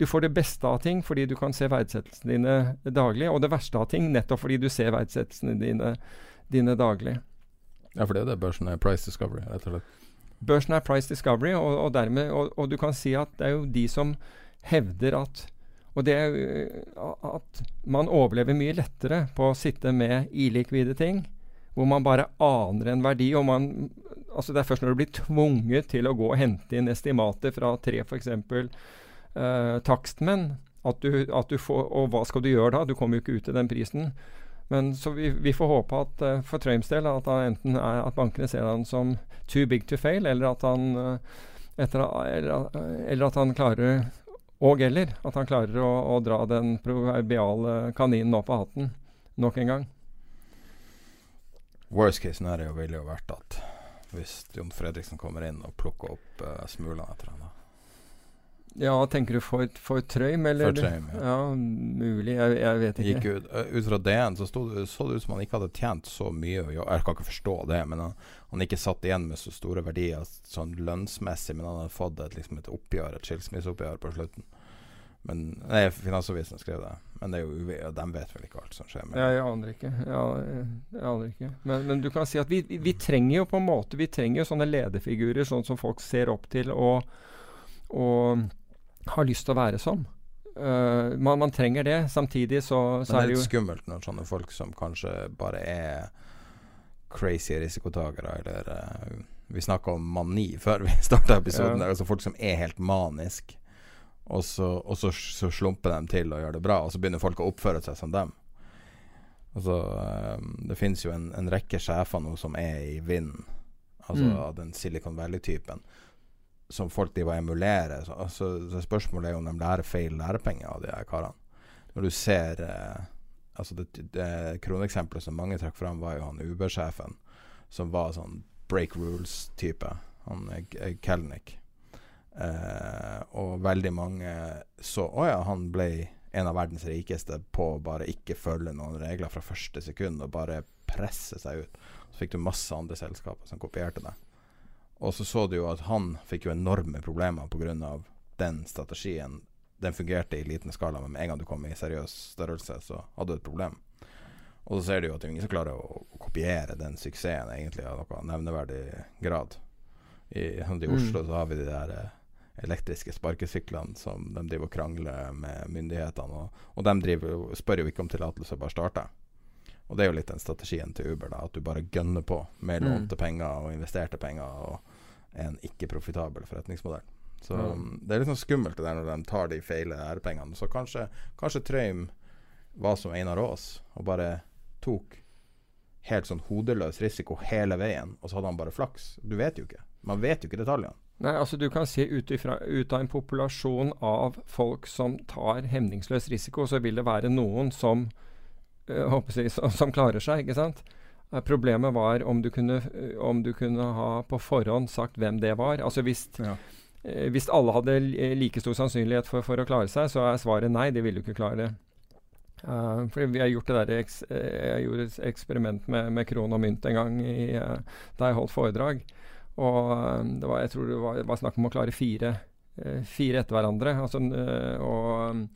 du, får det, beste av ting fordi du kan se verdsettelsene dine daglig, og det verste av ting nettopp fordi du ser verdsettelsene dine, dine daglig.
Ja, for det er det børsen er price discovery, rett og slett.
Børsen er price discovery, og, og dermed, og, du kan si at det er jo de som hevder at og det er at man overlever mye lettere på å sitte med ilikvide ting hvor man bare aner en verdi. og man, altså Det er først når du blir tvunget til å gå og hente inn estimater fra tre f.eks. Eh, takstmenn, at du, at du, får Og hva skal du gjøre da? Du kommer jo ikke ut til den prisen. Men så vi, vi får håpe at uh, for Trøims del at han enten er at bankene ser han som too big to fail, eller at han, uh, etter, eller, eller, at han klarer og eller at han klarer å, å dra den proverbiale kaninen opp av hatten nok en gang.
Worst case scenario ville jo vært at hvis Jon Fredriksen kommer inn og plukker opp uh, smulene etter ham.
Ja, tenker du for, for Trøym, eller?
For Trøym, ja.
ja mulig. Jeg, jeg, vet ikke.
Gikk ut, uh, ut fra DN så, stod, så det ut som han ikke hadde tjent så mye. Jeg kan ikke forstå det, men han, han ikke satt igjen med så store verdier sånn lønnsmessig, men han hadde fått et, liksom et oppgjør, et skilsmisseoppgjør på slutten. Men nei, Finansavisen skrev det. Men det er jo de vet vel ikke alt som skjer.
Ja, jeg aner ikke. Jeg, jeg aner ikke. Men, men, du kan si at vi, vi, vi, trenger jo på en måte Vi trenger jo sånne lederfigurer, sånn som folk ser opp til og, og har lyst til å være som. Uh, man, man, trenger det. Samtidig så, så
Men det er
jo
skummelt når sånne folk som kanskje bare er crazy risikotakere, eller uh, Vi snakka om mani før vi starta episoden. Ja. Altså folk som er helt manisk, og, så, og så, så, slumper de til og gjør det bra, og så begynner folk å oppføre seg som dem. Altså, det finnes jo en, en, rekke sjefer nå som er i vinden, altså mm. av den Silicon Valley-typen som folk driver og emulerer. Så, altså, så, spørsmålet er jo om de lærer feil lærepenger av de her karene. Når du ser eh, altså det, det Kroneksempelet som mange trakk fram, var jo han Uber-sjefen, som var sånn break rules-type. Han er Kelnick. Eh, og veldig mange så Å ja, han ble en av verdens rikeste på å bare ikke følge noen regler fra første sekund og bare presse seg ut. Så fikk du masse andre selskaper som kopierte det. Og så så du jo at han fikk jo enorme problemer pga. den strategien. Den fungerte i liten skala, men med en gang du kom i seriøs størrelse, så hadde du et problem. Og så ser du jo at det er ingen som klarer å, å kopiere den suksessen egentlig av noe nevneverdig grad. I, I Oslo mm. så har vi de der eh, elektriske sparkesyklene som de driver og krangler med myndighetene. Og, og de driver, spør jo ikke om tillatelse, bare starter. Og det er jo litt den strategien til Uber, da, at du bare gønner på med mm. lånte mm. penger og investerte penger og en ikke-profitabel forretningsmodell. Så mm. Det er litt sånn skummelt det der når de tar de feile ærepengene. Så kanskje, kanskje Trøim var som Einar Aas og bare tok helt sånn hodeløs risiko hele veien, og så hadde han bare flaks. Du vet jo ikke. Man vet jo ikke detaljene.
Nei, altså Du kan se ut, ifra, ut, av en populasjon av folk som tar hemningsløs risiko, så vil det være noen som uh, jeg, som klarer seg. ikke sant? Uh, problemet var om du, kunne, uh, om du kunne ha på forhånd sagt hvem det var. Altså hvis, ja. hvis alle hadde like stor sannsynlighet for, for, å klare seg, så er svaret nei, de ville jo ikke klare det. Uh, fordi vi har gjort det der eks, Jeg gjorde et eksperiment med, med kron og mynt en gang i, uh, da jeg holdt foredrag. Og det var, jeg tror det var, var snakk om å klare fire, uh, fire etter hverandre. Altså, og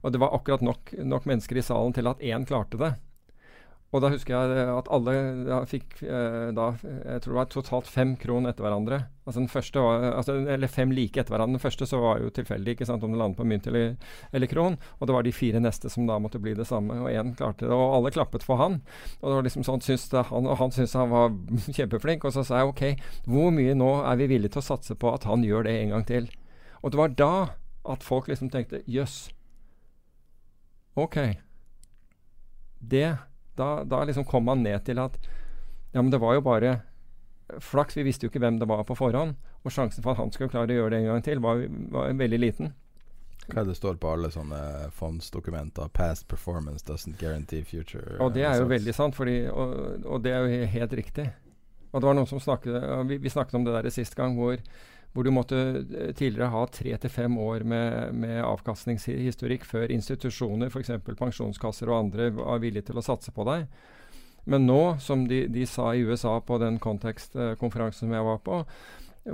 og det var akkurat nok, nok mennesker i salen til at én klarte det. Og da husker jeg at alle da fikk eh, da, Jeg tror det var totalt fem kron etter hverandre. Altså den første var, altså, Eller fem like etter hverandre. Den første så var jo tilfeldig ikke sant, om det landet på mynt eller, eller, kron. Og det var de fire neste som da måtte bli det samme. Og én klarte det. Og alle klappet for han. Og det var liksom sånn, det, han, og han syntes han var kjempeflink. Og så sa jeg OK, hvor mye nå er vi villige til å satse på at han gjør det en gang til? Og det var da at folk liksom tenkte jøss. OK. Det Da, da liksom kom man ned til at Ja, men det var jo bare flaks. Vi visste jo ikke hvem det var på forhånd. Og sjansen for at han skulle klare å gjøre det en gang til, var, var veldig liten.
Hva er det står på alle sånne fondsdokumenter? 'Past performance doesn't guarantee future'.
Og det er jo veldig sant, fordi, og, og, det er jo helt riktig. Og det var noen som snakket Vi, vi snakket om det der sist gang, hvor hvor du måtte eh, tidligere ha tre til fem år med, med avkastningshistorikk før institusjoner, f.eks. pensjonskasser og andre, var villige til å satse på deg. Men nå, som de, de sa i USA på den kontekstkonferansen som jeg var på,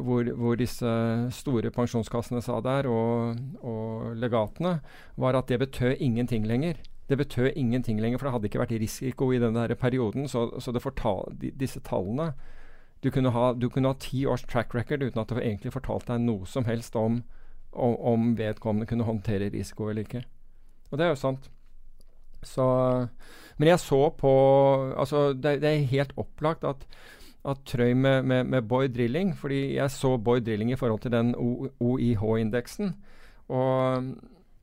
hvor, hvor, disse store pensjonskassene sa der, og, og legatene, var at det betød ingenting lenger. Det betød ingenting lenger, for det hadde ikke vært risiko i denne perioden. Så, så fortal, disse tallene du kunne, ha, du kunne ha ti års track record uten at det egentlig fortalte deg noe som helst om, om, om vedkommende kunne håndtere risiko eller ikke. Og det er jo sant. Så Men jeg så på Altså, det, det er helt opplagt at at Trøy med, med, med Boy Drilling Fordi jeg så Boy Drilling i forhold til den OIH-indeksen. Og,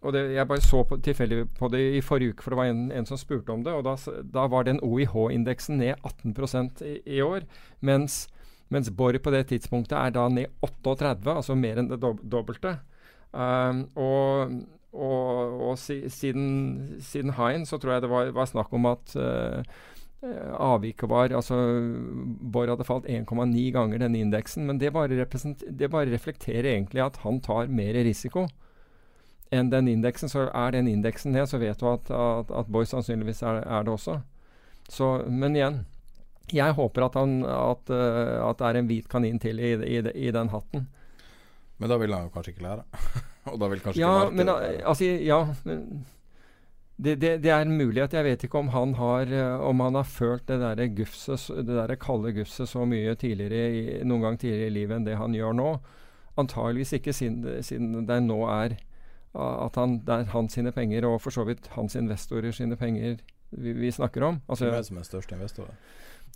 og det, jeg bare så på, tilfeldig på det i forrige uke, for det var en, en som spurte om det. Og da, da var den OIH-indeksen ned 18 i, i, år. Mens, mens Borr på det tidspunktet er da ned 38, altså mer enn det dob dobbelte. Um, og, og, og si, siden, siden Hein så tror jeg det var, var snakk om at uh, avviket var altså Borr hadde falt 1,9 ganger denne indeksen. Men det bare, det bare, reflekterer egentlig at han tar mer risiko enn den indeksen. Så er den indeksen ned, så vet du at, at, at Borr sannsynligvis er, er, det også. Så, men igjen, jeg håper at, han, at, uh, at det er en hvit kanin til i, i, i den hatten.
Men da vil han jo kanskje ikke lære? Og da vil kanskje
ja,
ikke
men, altså, ja, men det, det, det, er en mulighet. Jeg vet ikke om han har, uh, om han har følt det der gufset, det der kalde gufset så mye tidligere noen gang tidligere i livet enn det han gjør nå. Antageligvis ikke, siden, siden det nå er at han, det er hans sine penger, og for så vidt hans investorer sine penger vi, vi snakker om.
Altså, Hvem er det som er største investor?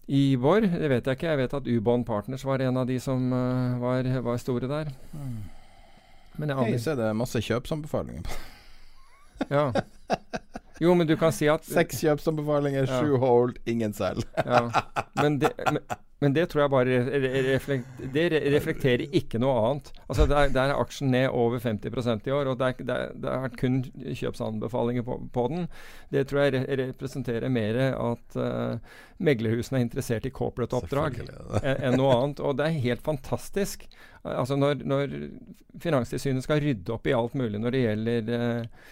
I det vet jeg ikke. Jeg vet at Ubånd Partners var en av de som uh, var, var, store der. Mm.
Men jeg aner Hei, så er det masse kjøpsanbefalinger på
Ja. Jo, men du kan si at
Seks kjøpsanbefalinger, ja. sju hold, ingen selv.
ja. men, det, men, men, det tror jeg bare reflekt, Det reflekterer ikke noe annet. Altså Der, der er aksjen ned over 50% i år, og det, har vært kun kjøpsanbefalinger på, på, den. Det tror jeg representerer mer at uh, meglerhusene er interessert i corporate-oppdrag enn noe annet. Og det er helt fantastisk. Altså Når, når Finanstilsynet skal rydde opp i alt mulig når det gjelder uh,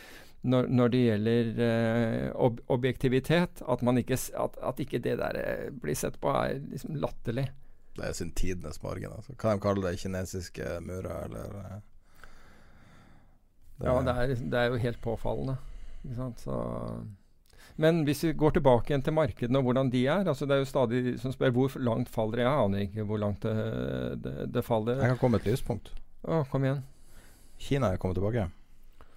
når, når, det gjelder uh, ob objektivitet, at, ikke, at, at, ikke det der uh, blir sett på, er liksom latterlig.
Det er sin tidenes morgen. Altså. Kan de kalle det kinesiske murer, eller uh,
det Ja, det er, det er, jo helt påfallende. Så, men hvis vi går tilbake igjen til markedene og hvordan de er altså Det er jo stadig som spør hvor langt faller Jeg aner ikke hvor langt det, det, det faller.
Jeg kan komme et lyspunkt.
Å, kom igjen.
Kina er kommet tilbake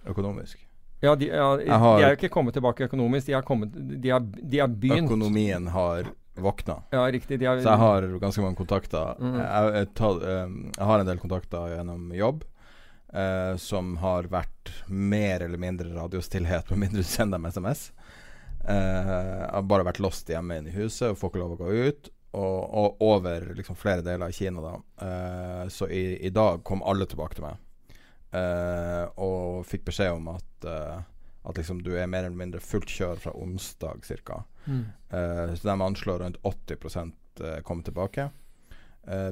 økonomisk.
Ja, de, ja, har, de er jo ikke kommet tilbake økonomisk. De har, kommet, de har, de har begynt.
Økonomien har våkna.
Ja, riktig. Har,
så jeg har ganske mange kontakter. Mm. Jeg, jeg, tar, um, jeg, har en del kontakter gjennom jobb uh, som har vært mer eller mindre radiostillhet, med mindre du sender dem SMS. Uh, jeg har bare vært lost hjemme inne i huset og får ikke lov å gå ut. Og, og over liksom, flere deler av Kina, da. Uh, så i, i dag kom alle tilbake til meg. Uh, og fikk beskjed om at, uh, at liksom du er mer eller mindre fullt kjør fra onsdag ca. Mm. Uh, så de anslår rundt 80 uh, kommer tilbake.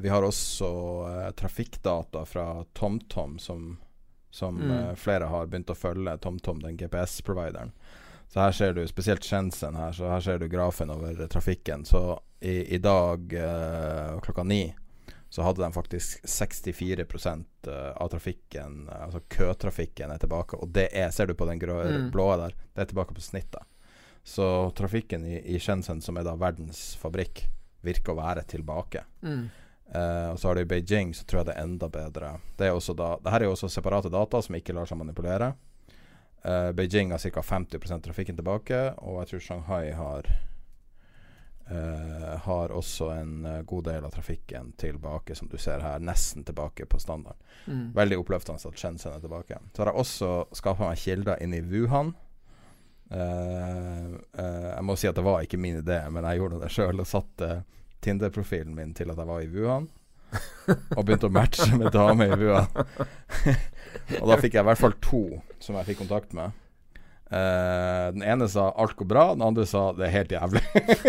vi har også trafikkdata fra TomTom, som, som mm. flere har begynt å følge. TomTom, den GPS-provideren. Så her ser du spesielt Shenzhen her, så her ser du grafen over trafikken. Så i, i dag klokka ni så hadde de faktisk 64 eh, av trafikken, eh, altså køtrafikken, er tilbake. Og det er, ser du på den grå, mm. blå der, det er tilbake på snittet. Så trafikken i, i Shenzhen, som er da verdens fabrikk, virker å være tilbake. Mm. Uh, og så har du i Beijing, så tror jeg det er enda bedre. Det er også da, det her er jo også separate data som ikke lar seg manipulere. Uh, Beijing har ca. 50% trafikken tilbake, og jeg tror Shanghai har Uh, har også en uh, god del av trafikken tilbake, som du ser her, nesten tilbake på standard. Mm. Veldig oppløftende at Shenzhen er tilbake. Så har jeg også skaffa meg kilder inn i Wuhan. Uh, jeg må si at det var ikke min idé, men jeg gjorde det sjøl og satte Tinder-profilen min til at jeg var i Wuhan. og begynte å matche med damer i Wuhan. og da fikk jeg i hvert fall to som jeg fikk kontakt med. Uh, den ene sa alt går bra, den andre sa det er helt jævlig.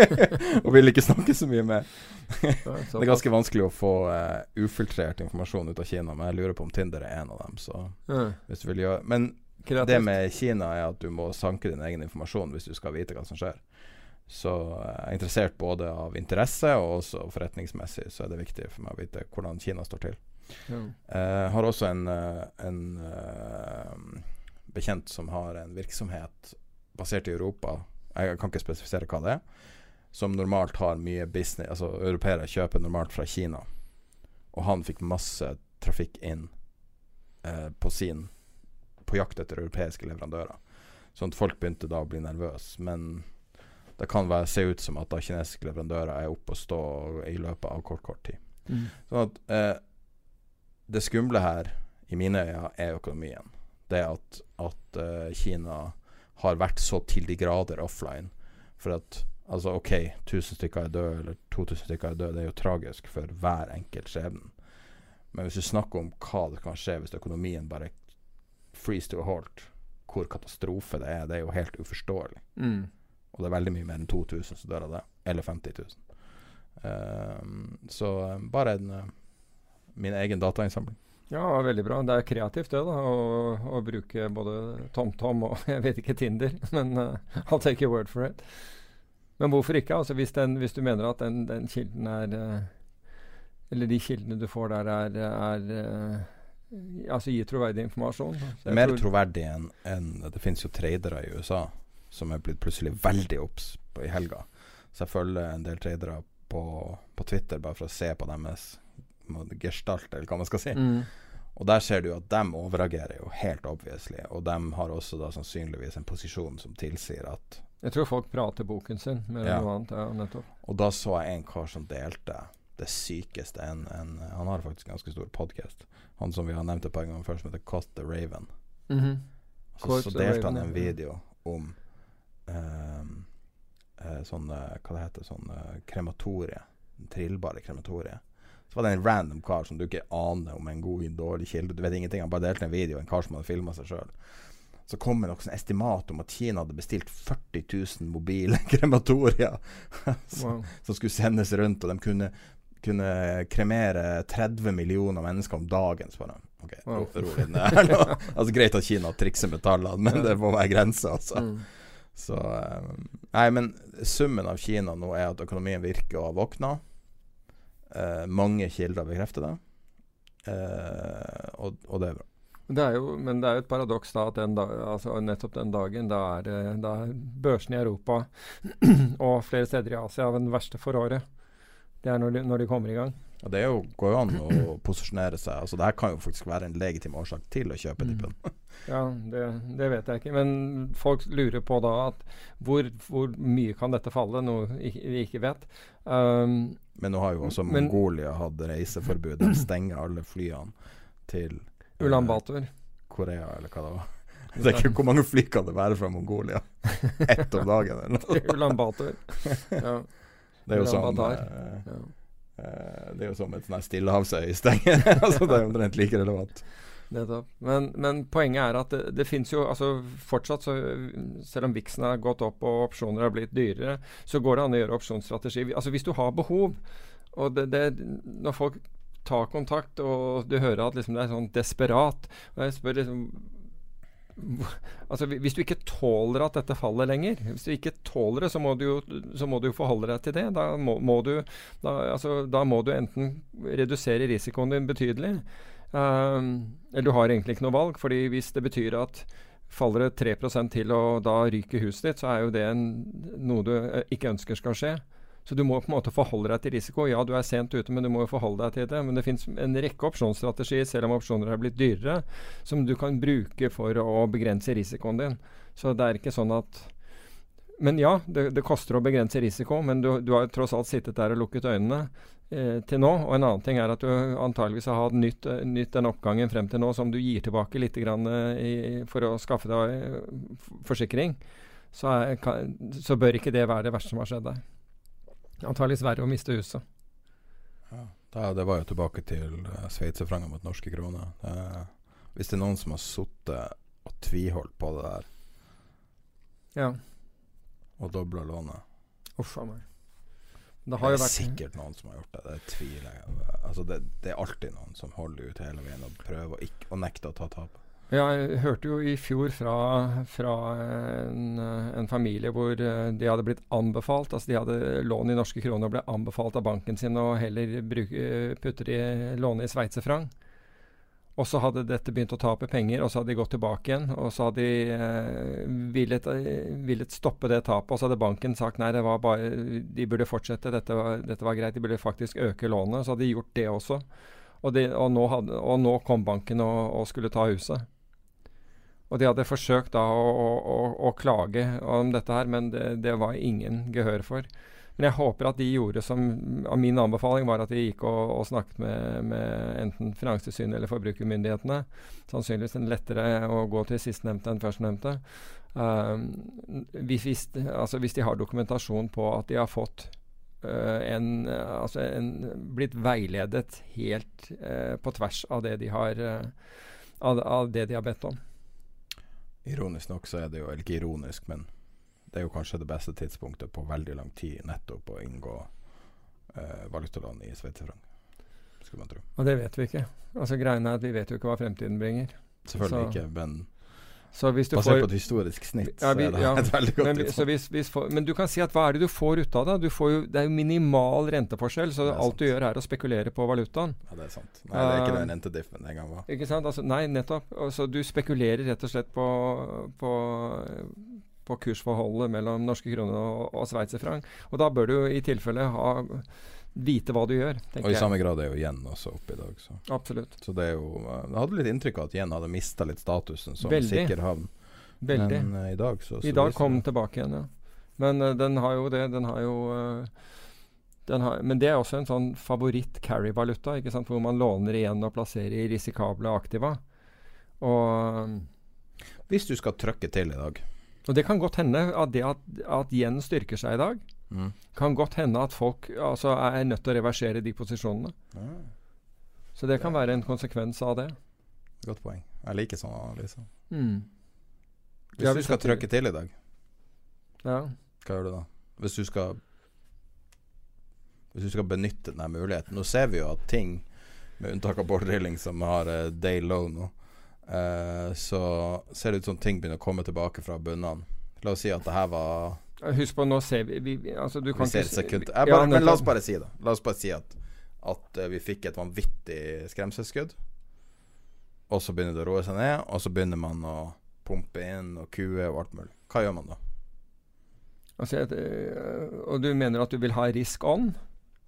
og ville ikke snakke så mye mer. det er ganske vanskelig å få uh, ufiltrert informasjon ut av Kina, men jeg lurer på om Tinder er en av dem. Så hvis du vil gjøre Men Kreativt. det med Kina er at du må sanke din egen informasjon hvis du skal vite hva som skjer. Så uh, jeg er interessert både av interesse og også forretningsmessig, så er det viktig for meg å vite hvordan Kina står til. Jeg har også en, en bekjent som har en virksomhet basert i Europa, jeg kan ikke spesifisere hva det er, som normalt har mye business Altså europeere kjøper normalt fra Kina. Og han fikk masse trafikk inn eh, på sin På jakt etter europeiske leverandører. Sånn at folk begynte da å bli nervøse. Men det kan være, se ut som at da kinesiske leverandører er oppe og stå i løpet av kort, kort tid.
Mm.
Sånn at eh, det skumle her, i mine øyne, er økonomien. Det at, at uh, Kina har vært så til de grader offline. For at altså OK, 1000 stykker er døde, eller 2000 stykker er døde. Det er jo tragisk for hver enkelt skjebne. Men hvis du snakker om hva det kan skje hvis økonomien bare freeze to a halt, hvor katastrofe det er, det er jo helt uforståelig.
Mm.
Og det er veldig mye mer enn 2000 som dør av det. Eller 50 000. Um, så eh, bare en, uh, min egen datainnsamling.
Ja, veldig bra. Det er kreativt det, da. Å, å bruke både TomTom og jeg vet ikke Tinder, men uh, I'll take your word for it. Men hvorfor ikke? Altså hvis, den, hvis du mener at den, den kilden er uh, Eller de kildene du får der, er, er uh, Altså gir troverdig informasjon.
Er mer
tror-
troverdig enn en, Det finnes jo tradere i USA som er blitt plutselig veldig obs i helga. Så jeg følger en del tradere på, på Twitter bare for å se på deres gestalt, eller hva man skal si.
Mm.
Og der ser du at de overagerer jo helt obviously. Og de har også da sannsynligvis en posisjon som tilsier at
Jeg tror folk prater boken sin mer enn
Ja.
noe annet. Ja, nettopp.
Og da så jeg en kar som delte det sykeste en, en Han har faktisk en ganske stor podkast. Han som vi har nevnt et par ganger før, som heter Caught the Raven.
Mhm.
Så, så delte han en video om eh, sånn eh, Hva det heter sånn eh, krematorie. Trillbare krematorie. Så var det en random kar som du ikke aner om en god dårlig kilde. Du vet ingenting. Han bare delte en video, en kar som hadde filma seg sjøl. Så kom det noe en estimat om at Kina hadde bestilt 40 000 mobile krematorier som,
Wow.
som skulle sendes rundt, og de kunne, kunne kremere 30 millioner mennesker om dagen. Så bare OK,
Wow.
ro litt ned her nå. Altså Greit at Kina trikser med tallene, men det må være grenser, altså.
Mm.
Så eh, Nei, men summen av Kina nå er at økonomien virker å ha våkna. Eh, mange kilder bekrefter det. Eh, og, og det er bra.
Det er jo, men det er jo et paradoks da at den da, altså nettopp den dagen da er, da er børsene i Europa og flere steder i Asia den verste for året. Det er når de, når de kommer i gang.
Ja, det er jo, går jo an å posisjonere seg. Altså Det her kan jo faktisk være en legitim årsak til å kjøpe
Mm.
dippen.
Ja, det, det vet jeg ikke. Men folk lurer på da at hvor, hvor mye kan dette falle, noe vi ikke vet. Um,
Men nå har jo også
Men-
Mongolia hatt reiseforbud. De stenger alle flyene til eh,
Ulan Bator.
Korea, eller hva det var. Jeg vet ikke Hvor mange fly kan det være fra Mongolia? Ett om dagen, eller noe?
Ulan Bator. Ja,
Det er jo eh,
ja.
eh, Det er jo som et sånn stillehavsøy stenger. altså Det er omtrent like relevant.
Nettopp. Men, men poenget er at det, det fins jo altså fortsatt, så, selv om viksen har gått opp og opsjoner har blitt dyrere, så går det an å gjøre opsjonsstrategi. Altså Hvis du har behov, og det, det, når folk tar kontakt og du hører at liksom det er sånn desperat og Jeg spør liksom Altså Hvis du ikke tåler at dette faller lenger, hvis du ikke tåler det, så må du jo, forholde deg til det. Da må, må du da, altså, da må du enten redusere risikoen din betydelig, uh, eller du har egentlig ikke noe valg, fordi hvis det betyr at faller det 3 til og da ryker huset ditt, så er jo det en, noe du eh, ikke ønsker skal skje. Så du må på en måte forholde deg til risiko. Ja, du er sent ute, men du må jo forholde deg til det. Men det fins en rekke opsjonsstrategier, selv om opsjoner er blitt dyrere, som du kan bruke for å begrense risikoen din. Så det er ikke sånn at Men ja, det, det koster å begrense risiko, men du, du har jo tross alt sittet der og lukket øynene eh, til nå. Og en annen ting er at du antageligvis har hatt nytt, nytt den oppgangen frem til nå som du gir tilbake litt grann, eh, i, for å skaffe deg eh, forsikring. Så, er, så bør ikke det være det verste som har skjedd deg. Antageligvis verre å miste huset.
Ja, det var jo tilbake til uh, sveitserfranger mot norske kroner. Uh, hvis det er noen som har sittet og tviholdt på det der,
Ja.
og dobla lånet
Uff a meg. Det
Det er
vært
sikkert noen som har gjort det. Det tviler jeg Altså det, det er alltid noen som holder ut hele veien og prøver å, ikke, å nekte å ta tap.
Jeg hørte jo i fjor fra, fra en, en familie hvor eh, de hadde blitt anbefalt Altså de hadde lån i norske kroner og ble anbefalt av banken sin å heller bruke, eh, putte de lånet i sveitserfranc. Og så hadde dette begynt å tape penger, og så hadde de gått tilbake igjen. Og så hadde de eh, villet, eh, villet stoppe det tapet, og så hadde banken sagt nei, bare, de burde fortsette, dette var, dette var greit, de burde faktisk øke lånet. Så hadde de gjort det også. Og, de, og, nå, hadde, og nå kom banken og, og skulle ta huset. Og de hadde forsøkt da å, å, å, klage om dette her, men det, det, var ingen gehør for. Men jeg håper at de gjorde som Min anbefaling var at de gikk og, og snakket med, med enten Finanstilsynet eller forbrukermyndighetene. Sannsynligvis en lettere å gå til sistnevnte enn førstnevnte. Um, hvis, altså hvis de har dokumentasjon på at de har fått uh, en, altså en, blitt veiledet helt uh, på tvers av det de har uh, av, av det de har bedt om.
Ironisk nok så er det jo Eller ikke ironisk, men det er jo kanskje det beste tidspunktet på veldig lang tid nettopp å inngå eh, valutalån i sveitserfranc. Skulle man tro.
Og det vet vi ikke. Altså Greia er at vi vet jo ikke hva fremtiden bringer.
Selvfølgelig så. ikke, men
Basert
får, på et historisk snitt,
ja, vi,
så er det
ja,
et veldig godt
men, så hvis, hvis for, men du kan si at hva er det du får ut av det? Jo, det er jo minimal renteforskjell, så alt sant. du gjør er å spekulere på valutaen.
Ja, det er sant. Nei, det er ikke den rentediffen en gang var.
Ikke sant? Altså, nei, nettopp. Altså, du spekulerer rett og slett på, på, på kursforholdet mellom norske kroner og, og sveitserfranc. Og da bør du i tilfelle ha vite hva du gjør.
Og i jeg. samme grad er jo yen også oppe i dag. Så.
Absolutt.
Så det er jo Jeg hadde litt inntrykk av at yen hadde mista litt statusen som
Veldig.
sikker havn.
Veldig.
Men uh, i dag så, så
I dag kom den tilbake igjen, ja. Men uh, den har jo det. Den har jo uh, den har, Men det er også en sånn favoritt-carry-valuta, ikke sant? hvor man låner igjen og plasserer i risikable aktiva. Og
Hvis du skal trøkke til i dag
Og det kan godt hende at det at, at yen styrker seg i dag,
Mm.
Kan godt hende at folk altså, er nødt til å reversere de posisjonene.
Ah.
Så det kan være en konsekvens av det.
Godt poeng. Jeg liker sånn analyse.
Mm.
Hvis ja, du skal trykke til i dag,
ja.
hva gjør du da? Hvis du skal Hvis du skal benytte denne muligheten Nå ser vi jo at ting, med unntak av Bård Rilling, som har uh, day low nå, uh, så ser det ut som ting begynner å komme tilbake fra bunnene. La oss si at det her var
Husk på, nå ser vi, vi, vi altså, du
kan vi ser ikke sekund. Bare, ja, men la oss bare si det. La oss bare si at, at uh, vi fikk et vanvittig skremselsskudd. Og så begynner det å roe seg ned, og så begynner man å pumpe inn og kue og alt mulig. Hva gjør man da?
Altså, øh, og du mener at du vil ha risk on?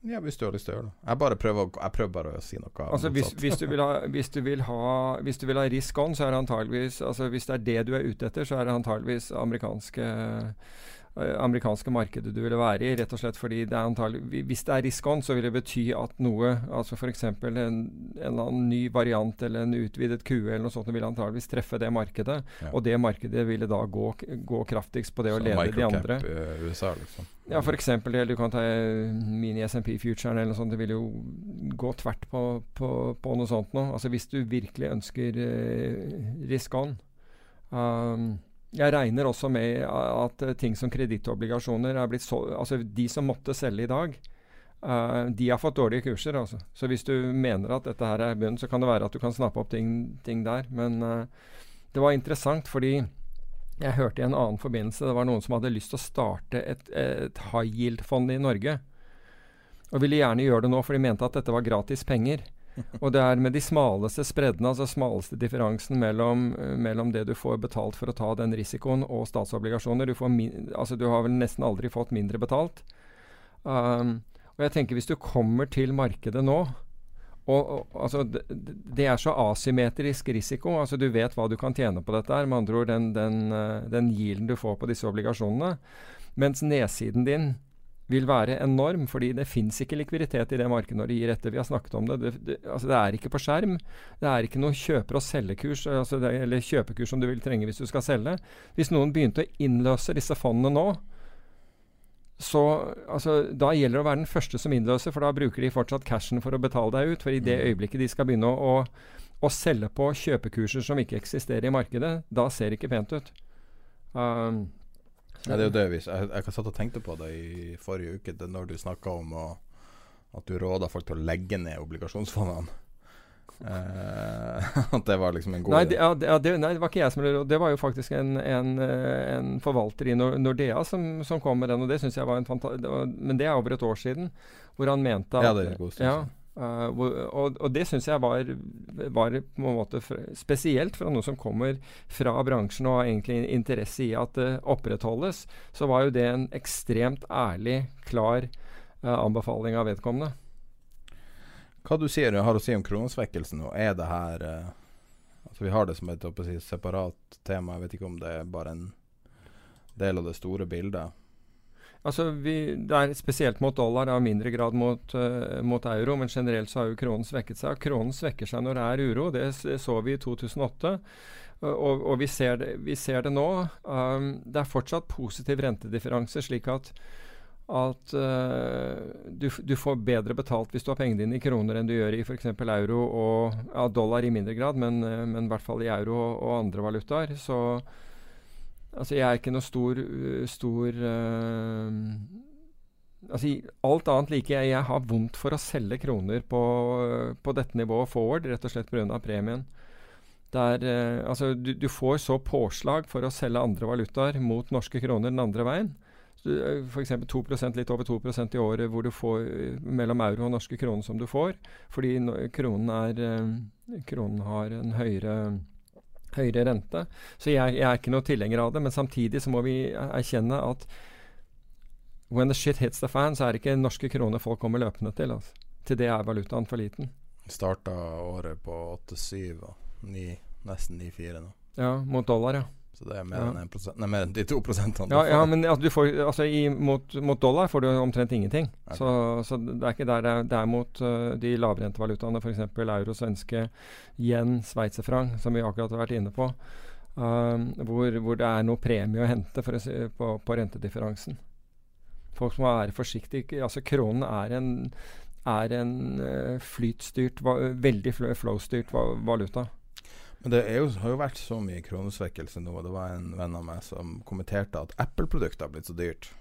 Ja, hvis du har lyst til å gjøre det. Jeg, bare prøver, jeg prøver bare å si noe.
Altså, hvis, hvis, du ha, hvis, du ha, hvis, du vil ha, risk on, så er det antageligvis altså, Hvis det er det du er ute etter, så er det antageligvis amerikanske Eh, amerikanske markedet du ville være i. Rett og slett fordi det er antagelig, Hvis det er risk on, så vil det bety at noe, altså f.eks. En, en eller annen ny variant eller en utvidet QE eller noe sånt, vil antageligvis treffe det markedet. Ja. Og det markedet ville da gå, gå kraftigst på det å lede de andre.
Uh, USA, liksom.
Ja, f.eks. Du kan ta eh, mini SMP Futuren eller noe sånt. Det vil jo gå tvert på, på, på noe sånt nå. Altså hvis du virkelig ønsker uh, risk on. Um, jeg regner også med at uh, ting som kredittobligasjoner er blitt så, altså De som måtte selge i dag, uh, de har fått dårlige kurser. Altså. Så hvis du mener at dette her er bunn, så kan det være at du kan snappe opp ting, ting der. Men uh, det var interessant fordi jeg hørte i en annen forbindelse det var noen som hadde lyst til å starte et, et high yield-fond i Norge. Og ville gjerne gjøre det nå, for de mente at dette var gratis penger. Og det er med de smaleste spreddene, altså smaleste differansen mellom, uh, mellom, det du får betalt for å ta den risikoen, og statsobligasjoner. Du, altså, du har vel nesten aldri fått mindre betalt. Um, og jeg tenker hvis du kommer til markedet nå og, og altså, det, det, er så asymmetrisk risiko. altså Du vet hva du kan tjene på dette. her, Med andre ord den, den, uh, den yielden du får på disse obligasjonene. Mens nedsiden din vil være enorm, fordi det fins ikke likviditet i det markedet når det gir etter. Vi har snakket om det. Det, det, altså det er ikke på skjerm. Det er ikke noe kjøper- og selgekurs, altså det, eller kjøpekurs som du vil trenge hvis du skal selge. Hvis noen begynte å innløse disse fondene nå, så altså, Da gjelder det å være den første som innløser, for da bruker de fortsatt cashen for å betale deg ut. For i det mm. øyeblikket de skal begynne å, å, å selge på kjøpekurser som ikke eksisterer i markedet, da ser det ikke pent ut. Um,
ja, det er jo det vi Jeg, jeg satt og tenkte på det i forrige uke, det når du snakka om å, at du råda folk til å legge ned obligasjonsfondene. Eh, at det var liksom en god
nei, det, ja, det, nei, det var ikke jeg som ble Det var jo faktisk en, en, eh, en forvalter i Nordea som, som, kom med den, og det syns jeg var en fantastisk Men det er over et år siden, hvor han mente at
Ja, det er god stund
ja, Uh, og, og, det syns jeg var, var, på en måte spesielt fra noe som kommer fra bransjen og har egentlig interesse i at det opprettholdes. Så var jo det en ekstremt ærlig, klar uh, anbefaling av vedkommende.
Hva du sier har å si om kronesvekkelsen, og er det her uh, Altså Vi har det som et si, separat tema. Jeg vet ikke om det er bare en del av det store bildet.
Altså, vi, Det er spesielt mot dollar, og mindre grad mot, uh, mot, euro. Men generelt så har jo kronen svekket seg. Kronen svekker seg når det er uro. Det, så vi i 2008. Og, og vi, ser det, vi, ser det, nå. Um, det er fortsatt positiv rentedifferanse, slik at, at uh, du, du, får bedre betalt hvis du har pengene dine i kroner enn du gjør i f.eks. euro og ja, dollar i mindre grad, men, uh, men i hvert fall i euro og, og andre valutaer. Så altså, jeg er ikke noe stor, uh, altså, alt annet like. Jeg, jeg har vondt for å selge kroner på, på dette nivået forward, rett og slett pga. premien. Der, uh, altså, du, du, får så påslag for å selge andre valutaer mot norske kroner den andre veien. Eh, F.eks. 2% litt over 2% i året hvor du får eh, mellom euro og norske kroner som du får. Fordi kronen, er, eh, kronen har en høyere, høyere rente. Så jeg, jeg, er ikke noe tilhenger av det. Men samtidig så må vi erkjenne at when the shit hits the fan, så er det ikke norske kroner folk kommer løpende til. Altså. Til det er valutaen for liten.
Starta året på 8-7. 9, nesten 9-4 nå.
Ja, mot dollar, ja.
Så det mer ja. enn Nei, enn de to prosentene.
Ja, ja, men altså, får, altså, i, mot, mot, dollar får du omtrent ingenting. Okay. Så, så, det er ikke der det er, det er mot uh, de lavrentevalutaene, f.eks. euro, svenske, yen, sveitserfranc, som vi akkurat har vært inne på. Uh, hvor, hvor, det er noe premie å hente å si, på, på, rentedifferansen. Folk må være forsiktige. Altså, kronen er en, er en uh, flytstyrt, va, veldig flow-styrt valuta.
Men det jo, har jo vært så mye kronesvekkelse nå. Det var en venn av meg som kommenterte at Apple-produkter har blitt så dyrt.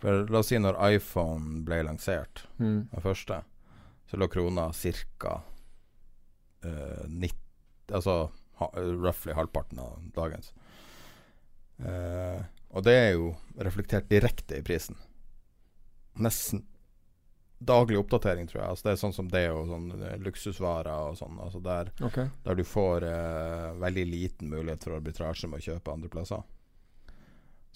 For la oss si når iPhone ble lansert, mm. den første, så lå krona ca. Uh, 90 Altså ha, roughly halvparten av dagens. Uh, og det er jo reflektert direkte i prisen. Nesten daglig oppdatering, tror jeg. Altså det er sånn som det og sånn eh, luksusvarer og sånn. Altså der, okay. der, du får eh, veldig liten mulighet for arbitrasje med å kjøpe andre plasser.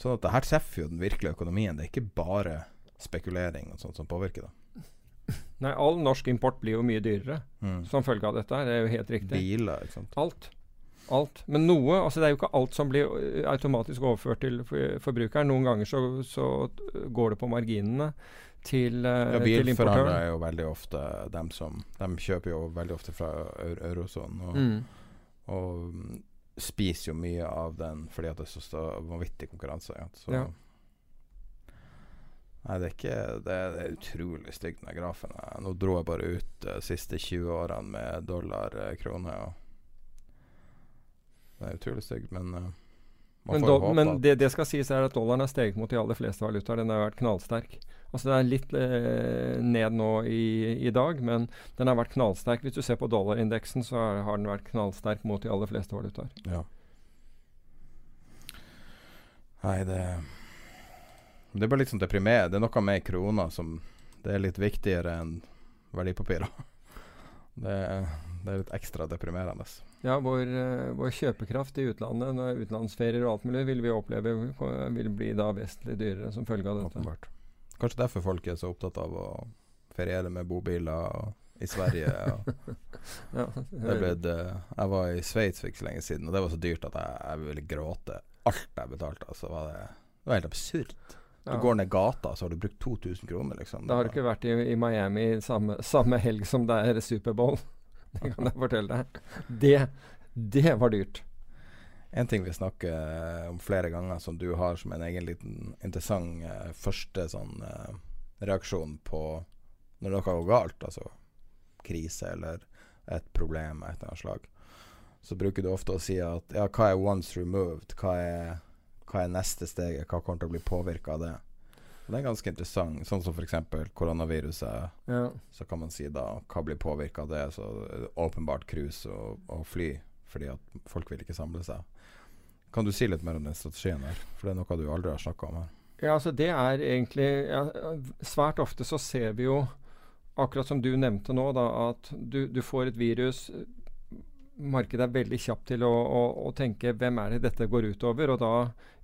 Sånn at det her treffer jo den virkelige økonomien. Det er ikke bare spekulering og sånt som påvirker det.
Nei, all norsk import blir jo mye dyrere mm. som følge av dette. Det er jo helt riktig.
Biler, ikke sant.
Alt. Alt. Men noe altså Det er jo ikke alt som blir eh, automatisk overført til forbrukeren. Noen ganger så, så går det på marginene til, uh, ja, til importøren.
er jo veldig ofte dem som De kjøper jo veldig ofte fra eurosonen. Og, mm. og, spiser jo mye av den fordi at det er så vanvittig konkurranse. Ja. Så, ja. Nei, det er ikke Det, det er utrolig stygt, den grafen. Nå dro jeg bare ut de uh, siste 20 årene med dollar-krone. og det er utrolig stygt, men uh,
men, do, men det, det, skal sies er at dollaren har steget mot de aller fleste valutaer. Den har vært knallsterk. Altså Den er litt eh, ned nå i, i, dag, men den har vært knallsterk. Hvis du ser på dollarindeksen, så er, har den vært knallsterk mot de aller fleste valutaer.
Ja. Nei, det Det litt sånn deprimerende. Det er noe med krona som Det er litt viktigere enn verdipapirer. Det, det er litt ekstra deprimerende.
Ja, vår, uh, vår, kjøpekraft i utlandet, utenlandsferier og alt mulig, vil vi oppleve vil bli da vesentlig dyrere som følge av dette. Åpenbart.
Kanskje derfor folk er så opptatt av å feriere med bobiler i Sverige. ja, ble, jeg var i Sveits for ikke så lenge siden, og det var så dyrt at jeg, jeg ville gråte. Alt jeg betalte, altså, var det, det var helt absurd. Du ja. går ned gata, så har du brukt 2000 kroner, liksom.
Da har du ikke vært i, i Miami samme, samme, helg som det er Superbowl. Det kan jeg fortelle deg. Det, det var dyrt.
En ting vi snakker om flere ganger, som du har som en egen liten interessant uh, første sånn uh, reaksjon på når noe går galt, altså krise eller et problem av et eller annet slag, så bruker du ofte å si at ja, hva er once removed? Hva er, hva er neste steget? Hva kommer til å bli påvirka av det? Og det er ganske interessant. Sånn som f.eks. koronaviruset. Ja. Så kan man si da hva blir påvirka av det? Så åpenbart cruise og, og fly, fordi at folk vil ikke samle seg. Kan du si litt mer om den strategien der? For det er noe du aldri har snakka om her.
Ja, altså det er egentlig ja, Svært ofte så ser vi jo, akkurat som du nevnte nå, da, at du, du får et virus Markedet er veldig kjapt til å, å, å, tenke hvem er det dette går utover? Og da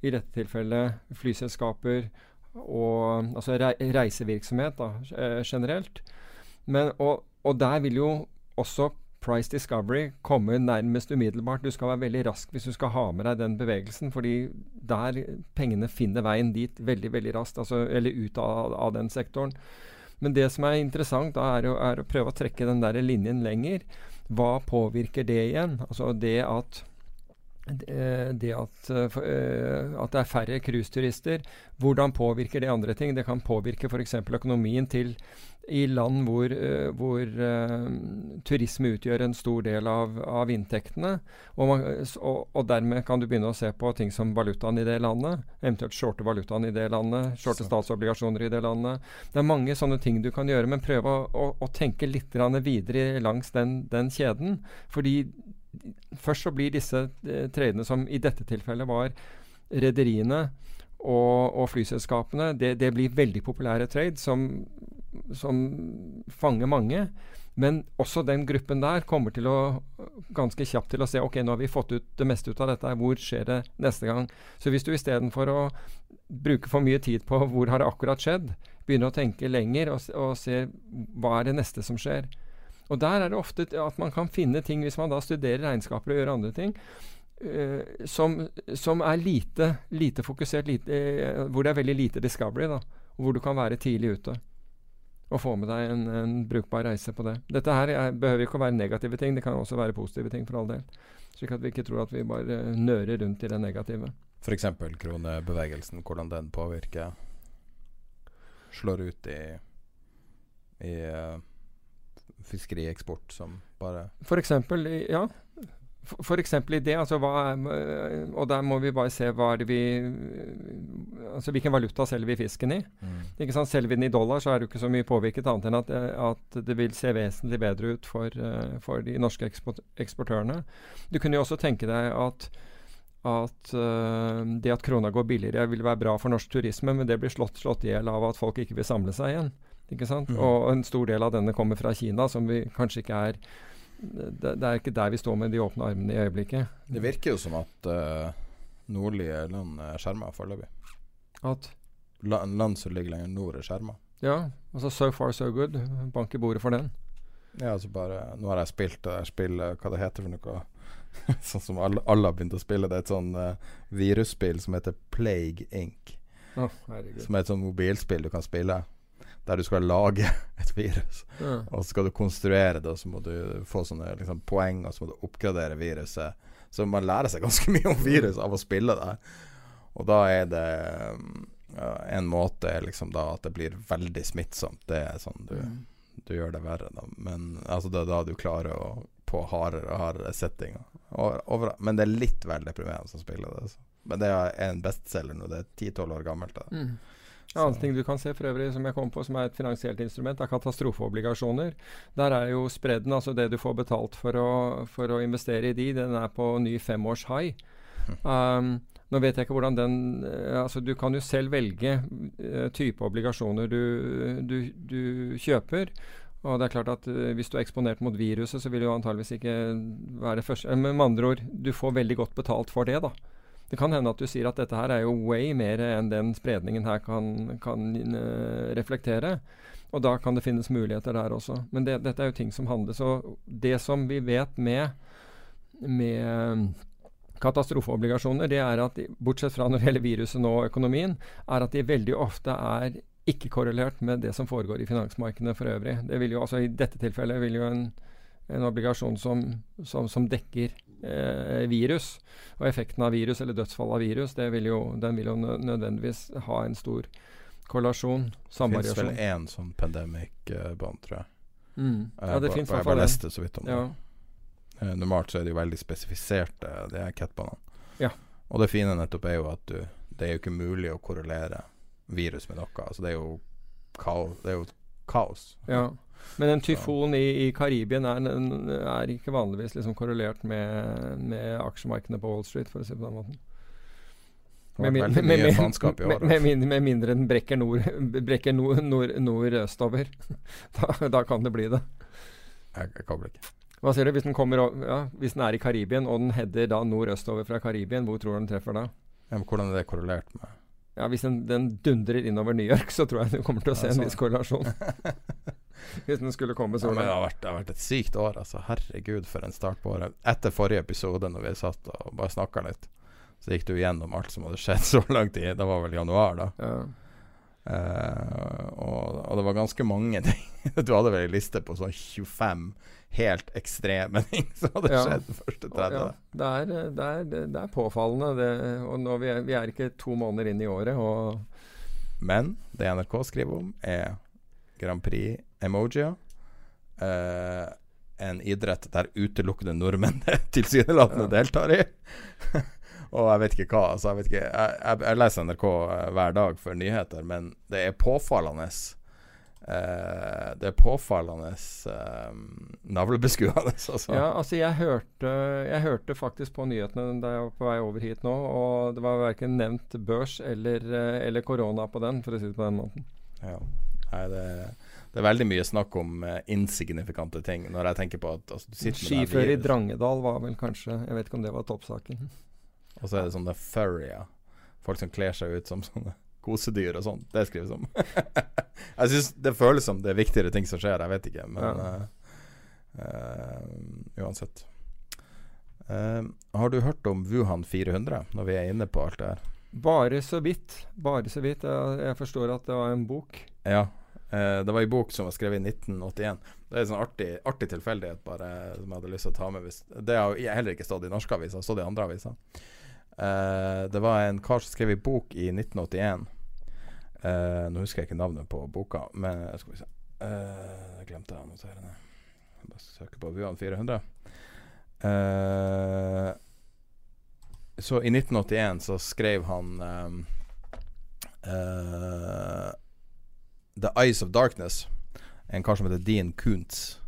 i dette tilfellet flyselskaper og altså reisevirksomhet da, eh, generelt. Men, og, og der vil jo også price discovery komme nærmest umiddelbart. Du skal være veldig rask hvis du skal ha med deg den bevegelsen, fordi der pengene finner veien dit veldig veldig raskt, altså, eller ut av, av, den sektoren. Men det som er interessant, da, er, å, er å prøve å trekke den der linjen lenger. Hva påvirker det igjen? Altså det at det at, uh, at, det er færre cruiseturister, hvordan påvirker det andre ting? Det kan påvirke f.eks. økonomien til i land hvor, uh, hvor uh, turisme utgjør en stor del av, av inntektene. Og, man, og, og, dermed kan du begynne å se på ting som valutaen i det landet. Eventuelt shorte valutaen i det landet. Shorte statsobligasjoner i det landet. Det er mange sånne ting du kan gjøre, men prøv å, å, å tenke litt videre langs den, den kjeden. Fordi Først så blir disse eh, tradene, som i dette tilfellet var rederiene og, og, flyselskapene, det, det, blir veldig populære trade som, som, fanger mange. Men også den gruppen der kommer til å ganske kjapt til å se ok, nå har vi fått ut det meste ut av dette. Hvor skjer det neste gang? Så hvis du istedenfor å bruke for mye tid på hvor har det akkurat skjedd, begynner å tenke lenger og, og se hva er det neste som skjer, og der er det ofte at man kan finne ting, hvis man da studerer regnskaper og gjør andre ting, uh, som, som, er lite, lite fokusert, lite, uh, hvor det er veldig lite discovery, da, og hvor du kan være tidlig ute. Og få med deg en, en brukbar reise på det. Dette her er, behøver ikke å være negative ting, det kan også være positive ting, for all del. Slik at vi ikke tror at vi bare nører rundt i det negative.
F.eks. kronebevegelsen, hvordan den påvirker Slår ut i, i uh fiskerieksport som bare
eksempel, ja. For eksempel i det, altså hva Og der må vi bare se hva er det vi Altså hvilken valuta selger vi fisken i? Mm. Ikke sant? Selger vi den i dollar, så er det jo ikke så mye påvirket annet enn at, at det vil se vesentlig bedre ut for, for de norske eksport eksportørene. Du kunne jo også tenke deg at at uh, det at krona går billigere vil være bra for norsk turisme, men det blir slått, slått i hjel av at folk ikke vil samle seg igjen. Ikke sant? Mm. Og en stor del av denne kommer fra Kina, som vi kanskje ikke er det, det, er ikke der vi står med de åpne armene i øyeblikket.
Det virker jo som at uh, nordlige land er skjerma foreløpig.
At?
La, land som ligger lenger nord, er skjerma.
Ja. Altså so far so good. Bank i bordet for den.
Ja, altså bare Nå har jeg spilt det spillet, hva det heter for noe Sånn som alle, alle, har begynt å spille. Det er et sånn uh, virusspill som heter Plague Inc.
Oh,
som er et sånn mobilspill du kan spille der du skal lage et virus. Ja. Og så skal du konstruere det, og så må du få sånne liksom, poeng, og så må du oppgradere viruset. Så man lærer seg ganske mye om virus av å spille det. Og da er det ja, En måte er liksom da at det blir veldig smittsomt. Det er sånn du, mm. du gjør det verre, da. Men altså, det er da du klarer å på hardere og hardere settinger. men det er litt vel deprimerende å spille det. Så. Men det er en bestselger nå. Det er 10-12 år gammelt. Da. Mm.
En annen ting du kan se for øvrig som jeg kom på som er et finansielt instrument, er katastrofeobligasjoner. Der er jo spredden, altså det du får betalt for å, for å investere i de, den er på ny femårs high. Um, nå vet jeg ikke hvordan den uh, altså Du kan jo selv velge uh, type obligasjoner du, du, du, kjøper. Og det er klart at uh, Hvis du er eksponert mot viruset, så vil jo antageligvis ikke være først... Med andre ord, du får veldig godt betalt for det. da. Det kan hende at du sier at dette her er jo way mer enn den spredningen her kan, kan uh, reflektere. Og da kan det finnes muligheter der også. Men det, dette er jo ting som handles. Og det som vi vet med, med katastrofeobligasjoner, det er at de, bortsett fra når det gjelder viruset nå og økonomien, er at de veldig ofte er ikke korrelert med det som foregår i finansmarkedene for øvrig. Det vil jo, altså I dette tilfellet vil jo en, en obligasjon som, som, som dekker eh, virus, og effekten av virus eller dødsfall av virus, vil jo, den vil jo nødvendigvis ha en stor korrelasjon.
Det fins vel én sånn pandemic-bånd, tror jeg.
Mm. Ja, det
fins
i hvert
fall leste så vidt om
ja.
det. Uh, normalt så er det jo veldig spesifiserte, de her catbanene.
Ja.
Og det fine nettopp er jo at du Det er jo ikke mulig å korrelere virus med noe. Altså det er jo kaos. Det er jo kaos.
Ja. Men en tyfon i, i Karibien er, er, ikke vanligvis liksom korrelert med, med aksjemarkedene på Wall Street, for å si det på den måten. Med, min, med, med, med, mindre den brekker nord, brekker nord, nord, nordøstover. da, da, kan det bli det.
Jeg, jeg kobler ikke.
Hva sier du? Hvis den, kommer, ja, hvis den er i Karibien, og den header da nordøstover fra Karibien, hvor tror du den treffer da?
Ja, hvordan er det korrelert med
Ja, Hvis den, den, dundrer innover New York, så tror jeg du kommer til å se en viss korrelasjon. hvis den skulle komme så
Ja, men det har, vært, det har vært et sykt år, altså. Herregud, for en start på året. Etter forrige episode, når vi satt og bare snakka litt, så gikk du gjennom alt som hadde skjedd så lang tid. Det var vel januar, da.
Ja.
Eh, og, og det var ganske mange ting. Du hadde vel ei liste på sånn 25 helt ekstreme ting som hadde
Ja.
skjedd de første 30.
Ja, det, er, eh, det, er, det er påfallende. Det, og vi, er, vi er ikke to måneder inn i året,
Men det NRK skriver om, er Grand Prix-emojier. Uh, en idrett der utelukkende nordmenn tilsynelatende
Ja.
deltar i. og jeg vet ikke hva. Altså, jeg, vet ikke, jeg, jeg, jeg leser NRK eh, hver dag for nyheter, men det er påfallende eh, Det er påfallende eh, navlebeskuende. Altså.
Ja, altså jeg hørte, jeg hørte faktisk på nyhetene da jeg var på vei over hit nå, og det var verken nevnt børs eller, eh, eller korona på den, for å si det på den måten.
Ja. Nei, det, det er veldig mye snakk om uh, insignifikante ting når jeg tenker på at altså,
Skiføre i Drangedal var vel kanskje Jeg vet ikke om det var toppsaken.
Og så er det sånne furrier. Folk som kler seg ut som sånne kosedyr og sånn. Det skrives om. jeg syns det føles som det er viktigere ting som skjer, jeg vet ikke, men
Ja.
uh, uh, uansett. Uh, har du hørt om Wuhan 400, når vi er inne på alt det her?
Bare så vidt. Bare så vidt. Jeg, jeg forstår at det var en bok.
Ja. det var ei bok som var skrevet i 1981. Det er en sånn artig, artig tilfeldighet bare som jeg hadde lyst til å ta med. Hvis, det har heller ikke stått i norske aviser, stått i andre aviser. Eh, det var en kar som skrev en bok i 1981. Uh, nå husker jeg ikke navnet på boka, men skal vi se uh, Glemte jeg å notere. Jeg Bare søke på Vuan 400. Uh, så i 1981 så skrev han um, uh, The Eyes of Darkness. En kar som heter Dean Kuntz.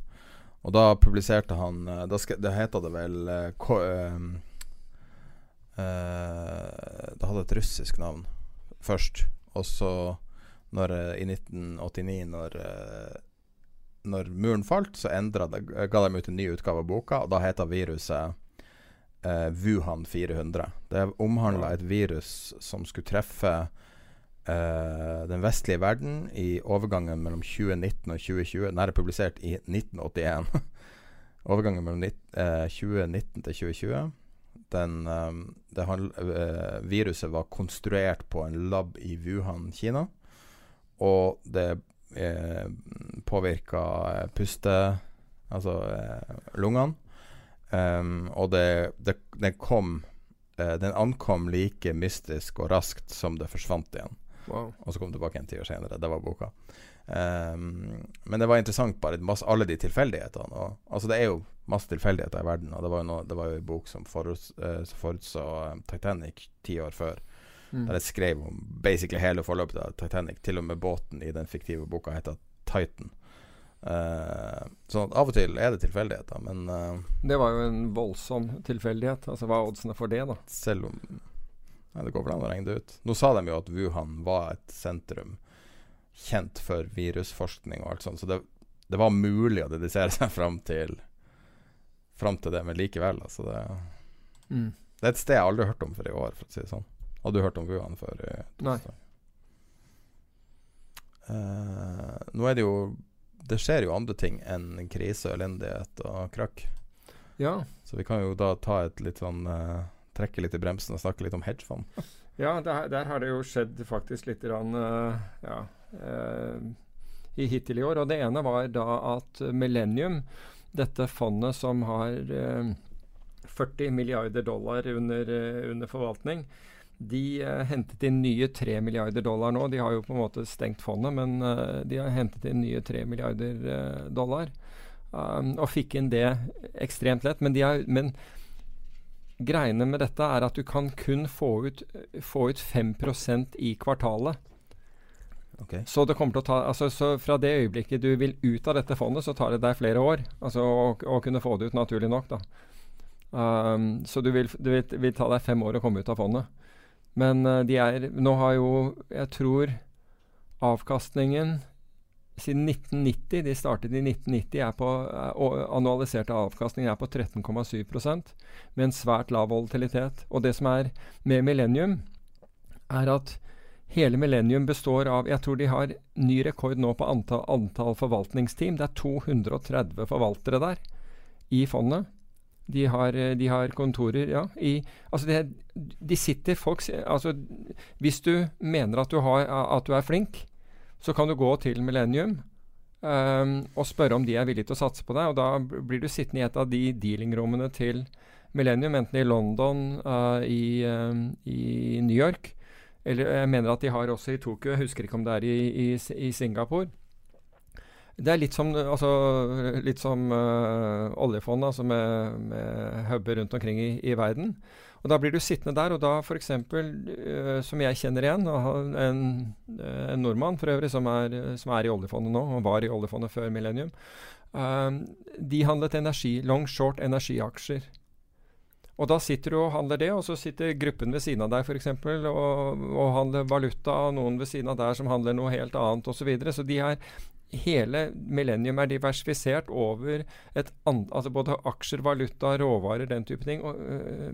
Og da publiserte han uh, Da, sk det heter det vel eh, eh, Det hadde et russisk navn først. Og så, når, eh, i 1989, når uh, Når muren falt, så det Ga de ut en ny utgave av boka, og da heter viruset eh, Wuhan 400. Det omhandla et virus som skulle treffe eh, den vestlige verden i overgangen mellom 2019 og 2020. Den er publisert i 1981. overgangen mellom eh, 2019 til 2020. Den, eh, det eh, viruset var konstruert på en lab i Wuhan, Kina. Og det eh, påvirka eh, puste... Altså eh, lungene. Um, og det, det, den kom eh, Den ankom like mystisk og raskt som det forsvant igjen.
Wow.
Og så kom det tilbake en tid senere. Det var boka. Um, men det var interessant, bare masse, alle de tilfeldighetene. Og, altså Det er jo masse tilfeldigheter i verden. Og det var jo, noe, det var jo en bok som forutså uh, forut eh, Titanic ti år før.
Mm.
Der jeg skrev om basically hele forløpet av Titanic. Til og med båten i den fiktive boka heter Titan. Uh, så av og til er det tilfeldigheter, men uh,
Det var jo en voldsom tilfeldighet. Altså Hva er oddsene for det, da?
selv om Nei, det går vel an å regne det ut. Nå sa de jo at Wuhan var et sentrum kjent for virusforskning og alt sånt, så det, det var mulig å dedisere seg fram til Fram til det, men likevel, altså det,
Mm.
det er et sted jeg aldri har hørt om før i år, for å si det sånn. Hadde du hørt om Wuhan før?
Nei.
torsdag? Eh, nå er det jo Det skjer jo andre ting enn krise, elendighet og krakk.
Ja.
Så vi kan jo da ta et litt sånn uh, Trekke litt i bremsen og snakke litt om hedgefond.
Ja, der, der har det jo skjedd faktisk litt grann, uh, ja, eh, i hittil i år. Og det ene var da at Millennium, dette fondet som har eh, 40 milliarder dollar under, eh, under forvaltning, de eh, hentet inn nye 3 milliarder dollar nå. De har jo på en måte stengt fondet, men eh, de har hentet inn nye 3 milliarder eh, dollar. Um, og fikk inn det ekstremt lett. Men, har, men greiene med dette er at du kan kun få ut, få ut 5% i kvartalet.
Ok.
Så ta altså, så fra det øyeblikket du vil ut av dette fondet, så tar det deg flere år. Altså å, å kunne få det ut, naturlig nok. Um, så du vil, du vil, vil ta deg fem år å komme ut av fondet. Men uh, de er Nå har jo Jeg tror avkastningen siden 1990, de startet i 1990, er på eh, annualiserte avkastning er på 13,7% med en svært lav volatilitet. Og det som er med Millennium, er at Hele Millennium består av Jeg tror de har ny rekord nå på antall, antall forvaltningsteam. Det er 230 forvaltere der i fondet. De har, eh, de har kontorer Ja. I, altså det, de sitter folk altså Hvis du mener at du, har, at du er flink, så kan du gå til Millennium um, og spørre om de er villige til å satse på deg. Og da blir du sittende i et av de dealingrommene til Millennium, enten i London, uh, i, um, i, New York eller jeg mener at de har også i Tokyo. Jeg husker ikke om det er i, i, i Singapore. Det er litt som, altså, litt som uh, oljefondet, altså med, med huber rundt omkring i, i, verden. Og Da blir du sittende der, og da f.eks., uh, som jeg kjenner igjen, en, en nordmann for øvrig som er, som er, i oljefondet nå, og var i oljefondet før millennium, uh, de handlet energi, long short energiaksjer. Og da sitter du og handler det, og så sitter gruppen ved siden av deg f.eks. Og, og handler valuta, og noen ved siden av der som handler noe helt annet osv. Så, videre. så de er hele millennium er diversifisert over et altså både aksjer, valuta, råvarer, den type ting. Og, øh,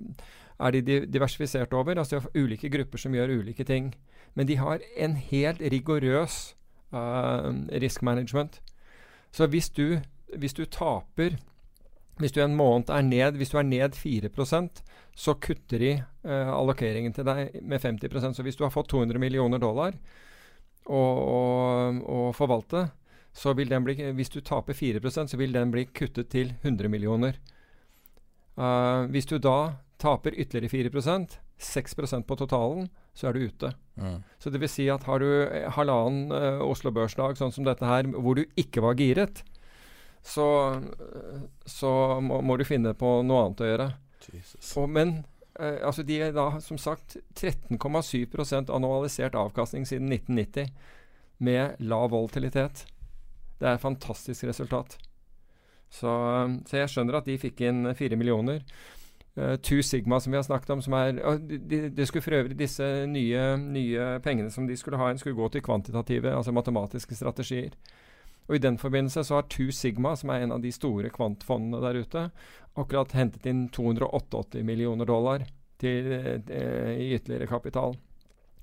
er de diversifisert over. Altså ulike grupper som gjør ulike ting. Men de har en helt rigorøs øh, risk management. Så hvis du, hvis du taper hvis du en måned er ned hvis du er ned 4% så kutter de eh, allokeringen til deg med 50% Så hvis du har fått 200 millioner dollar å, å, å forvalte, så vil den bli, hvis du taper 4% så vil den bli kuttet til 100 millioner. Uh, hvis du da taper ytterligere 4% 6% på totalen, så er du ute. Mm. Så det vil si at har du halvannen uh, Oslo Børsdag sånn som dette her, hvor du ikke var giret, så, så må, må, du finne på noe annet å gjøre. Og, men eh, altså de er da som sagt 13,7% annualisert avkastning siden 1990 med lav volatilitet. Det er et fantastisk resultat. Så, så, jeg skjønner at de fikk inn fire millioner. Uh, Two Sigma, som vi har snakket om, som er uh, de, de, skulle for øvrig Disse nye, nye, pengene som de skulle ha inn, skulle gå til kvantitative, altså matematiske strategier. Og I den forbindelse så har Two Sigma, som er en av de store kvantfondene der ute, akkurat hentet inn 288 millioner dollar til, eh, i ytterligere kapital.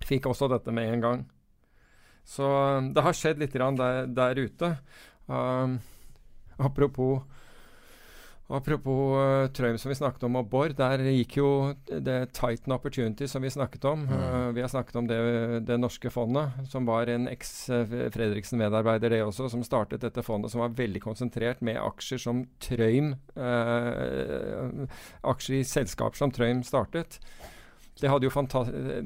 Fikk også dette med en gang. Så um, det har skjedd litt der, der ute. Um, apropos Apropos uh, Trøim som vi snakket om, og Bård. Der gikk jo det Titan Opportunity som vi snakket om. Mm. Uh, vi har snakket om det, det, norske fondet, som var en eks-Fredriksen-medarbeider, det også, som startet dette fondet, som var veldig konsentrert med aksjer som Trøim uh, Aksjer i selskaper som Trøim startet. Det hadde,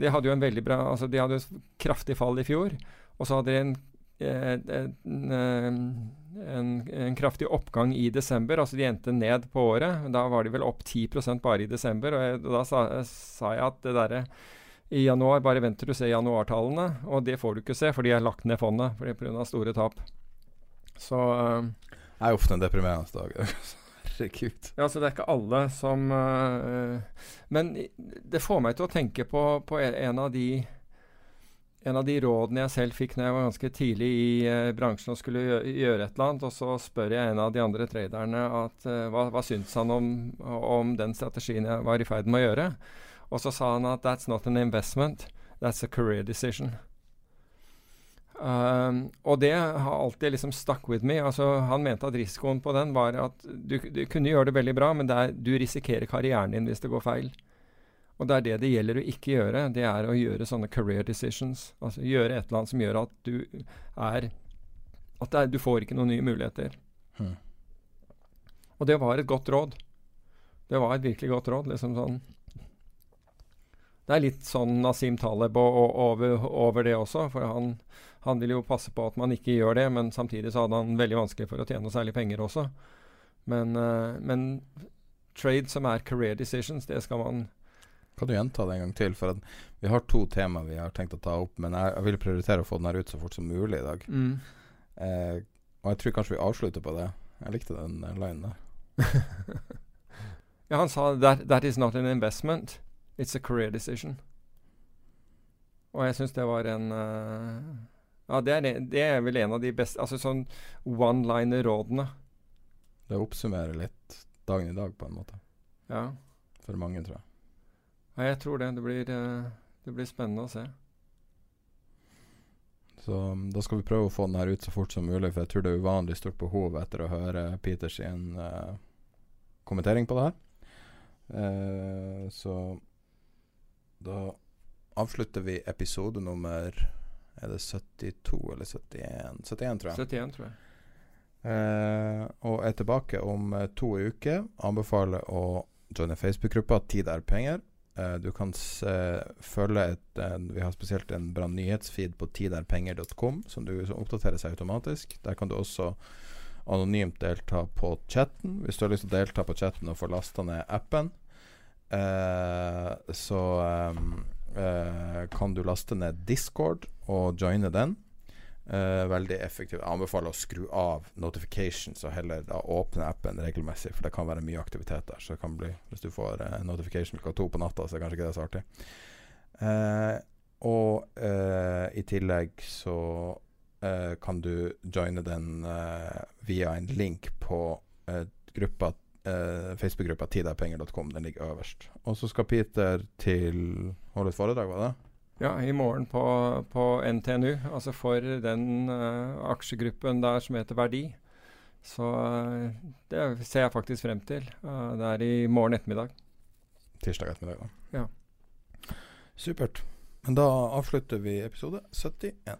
det hadde jo en veldig bra altså De hadde jo kraftig fall i fjor. Og så hadde de en, eh, en, eh, en, en, kraftig oppgang i desember. Altså de endte ned på året. Da var de vel opp 10% bare i desember. Og jeg, da sa, sa, jeg at det derre i januar, bare vent til du ser januartallene. Og det får du ikke se, for de har lagt ned fondet pga. store tap. Så
Det er ofte en deprimerende dag. Herregud.
Ja, så det er ikke alle som Men det får meg til å tenke på, på en av de en av de rådene jeg selv fikk når jeg var ganske tidlig i uh, bransjen og skulle gjøre, gjøre et eller annet, og så spør jeg en av de andre traderne at, uh, hva, hva syns han om, om, den strategien jeg var i ferd med å gjøre. Og så sa han at that's not an investment, that's a career decision. Um, og det har alltid liksom stuck with me. Altså, han mente at risikoen på den var at du, du kunne gjøre det veldig bra, men er, du risikerer karrieren din hvis det går feil. Og det er det det gjelder å ikke gjøre. Det er å gjøre sånne career decisions. Altså gjøre et eller annet som gjør at du er At er, du får ikke noen nye muligheter. Hmm. Og det var et godt råd. Det var et virkelig godt råd. liksom sånn det er litt sånn Nasim Taleb over, over, det også. For han, han vil jo passe på at man ikke gjør det, men samtidig så hadde han veldig vanskelig for å tjene noe særlig penger også. Men, uh, men trade som er career decisions, det skal man
kan du gjenta det en gang til? For vi har to tema vi har tenkt å ta opp, men jeg, jeg vil prioritere å få den her ut så fort som mulig i dag. Mm. Eh, og jeg tror kanskje vi avslutter på det. Jeg likte den linen der.
ja, han sa that, that is not an investment, it's a career decision. Og jeg syns det var en uh, Ja, det er, det er, vel en av de beste Altså sånn one-liner-rådene.
Det oppsummerer litt dagen i dag, på en måte.
Ja.
For mange, tror jeg.
Ja, jeg tror det. Det blir, uh, det blir spennende å se.
Så um, da skal vi prøve å få den her ut så fort som mulig, for jeg tror det er uvanlig stort behov etter å høre Peters sin uh, kommentering på det her. Uh, så da avslutter vi episode nummer Er det 72 eller 71? 71, tror jeg.
71, tror jeg.
Uh, og er tilbake om to uker. Anbefaler å joine Facebook-gruppa Tid er penger. Uh, du kan se, følge et Vi har spesielt en bra nyhetsfeed på tiderpenger.com som, du, som oppdaterer seg automatisk. Der kan du også anonymt delta på chatten. Hvis du har lyst til å delta på chatten og få lasta ned appen, eh, så eh, kan du laste ned Discord og joine den. Uh, veldig effektivt. Jeg anbefaler å skru av notifications og heller da åpne appen regelmessig, for det kan være mye aktivitet der. Så det kan bli, Hvis du får uh, notification klokka to på natta, så er kanskje ikke det så artig. Uh, og i tillegg så kan du joine den via en link på gruppa Facebook-gruppa tiderpenger.com. Den ligger øverst. Og så skal Peter til holde et foredrag, var det?
Ja, i morgen på, på NTNU. Altså for den uh, aksjegruppen der som heter Verdi. Så uh, det ser jeg faktisk frem til. Uh, det er i morgen ettermiddag.
Tirsdag ettermiddag, da.
Ja.
Supert. Men da avslutter vi episode 71.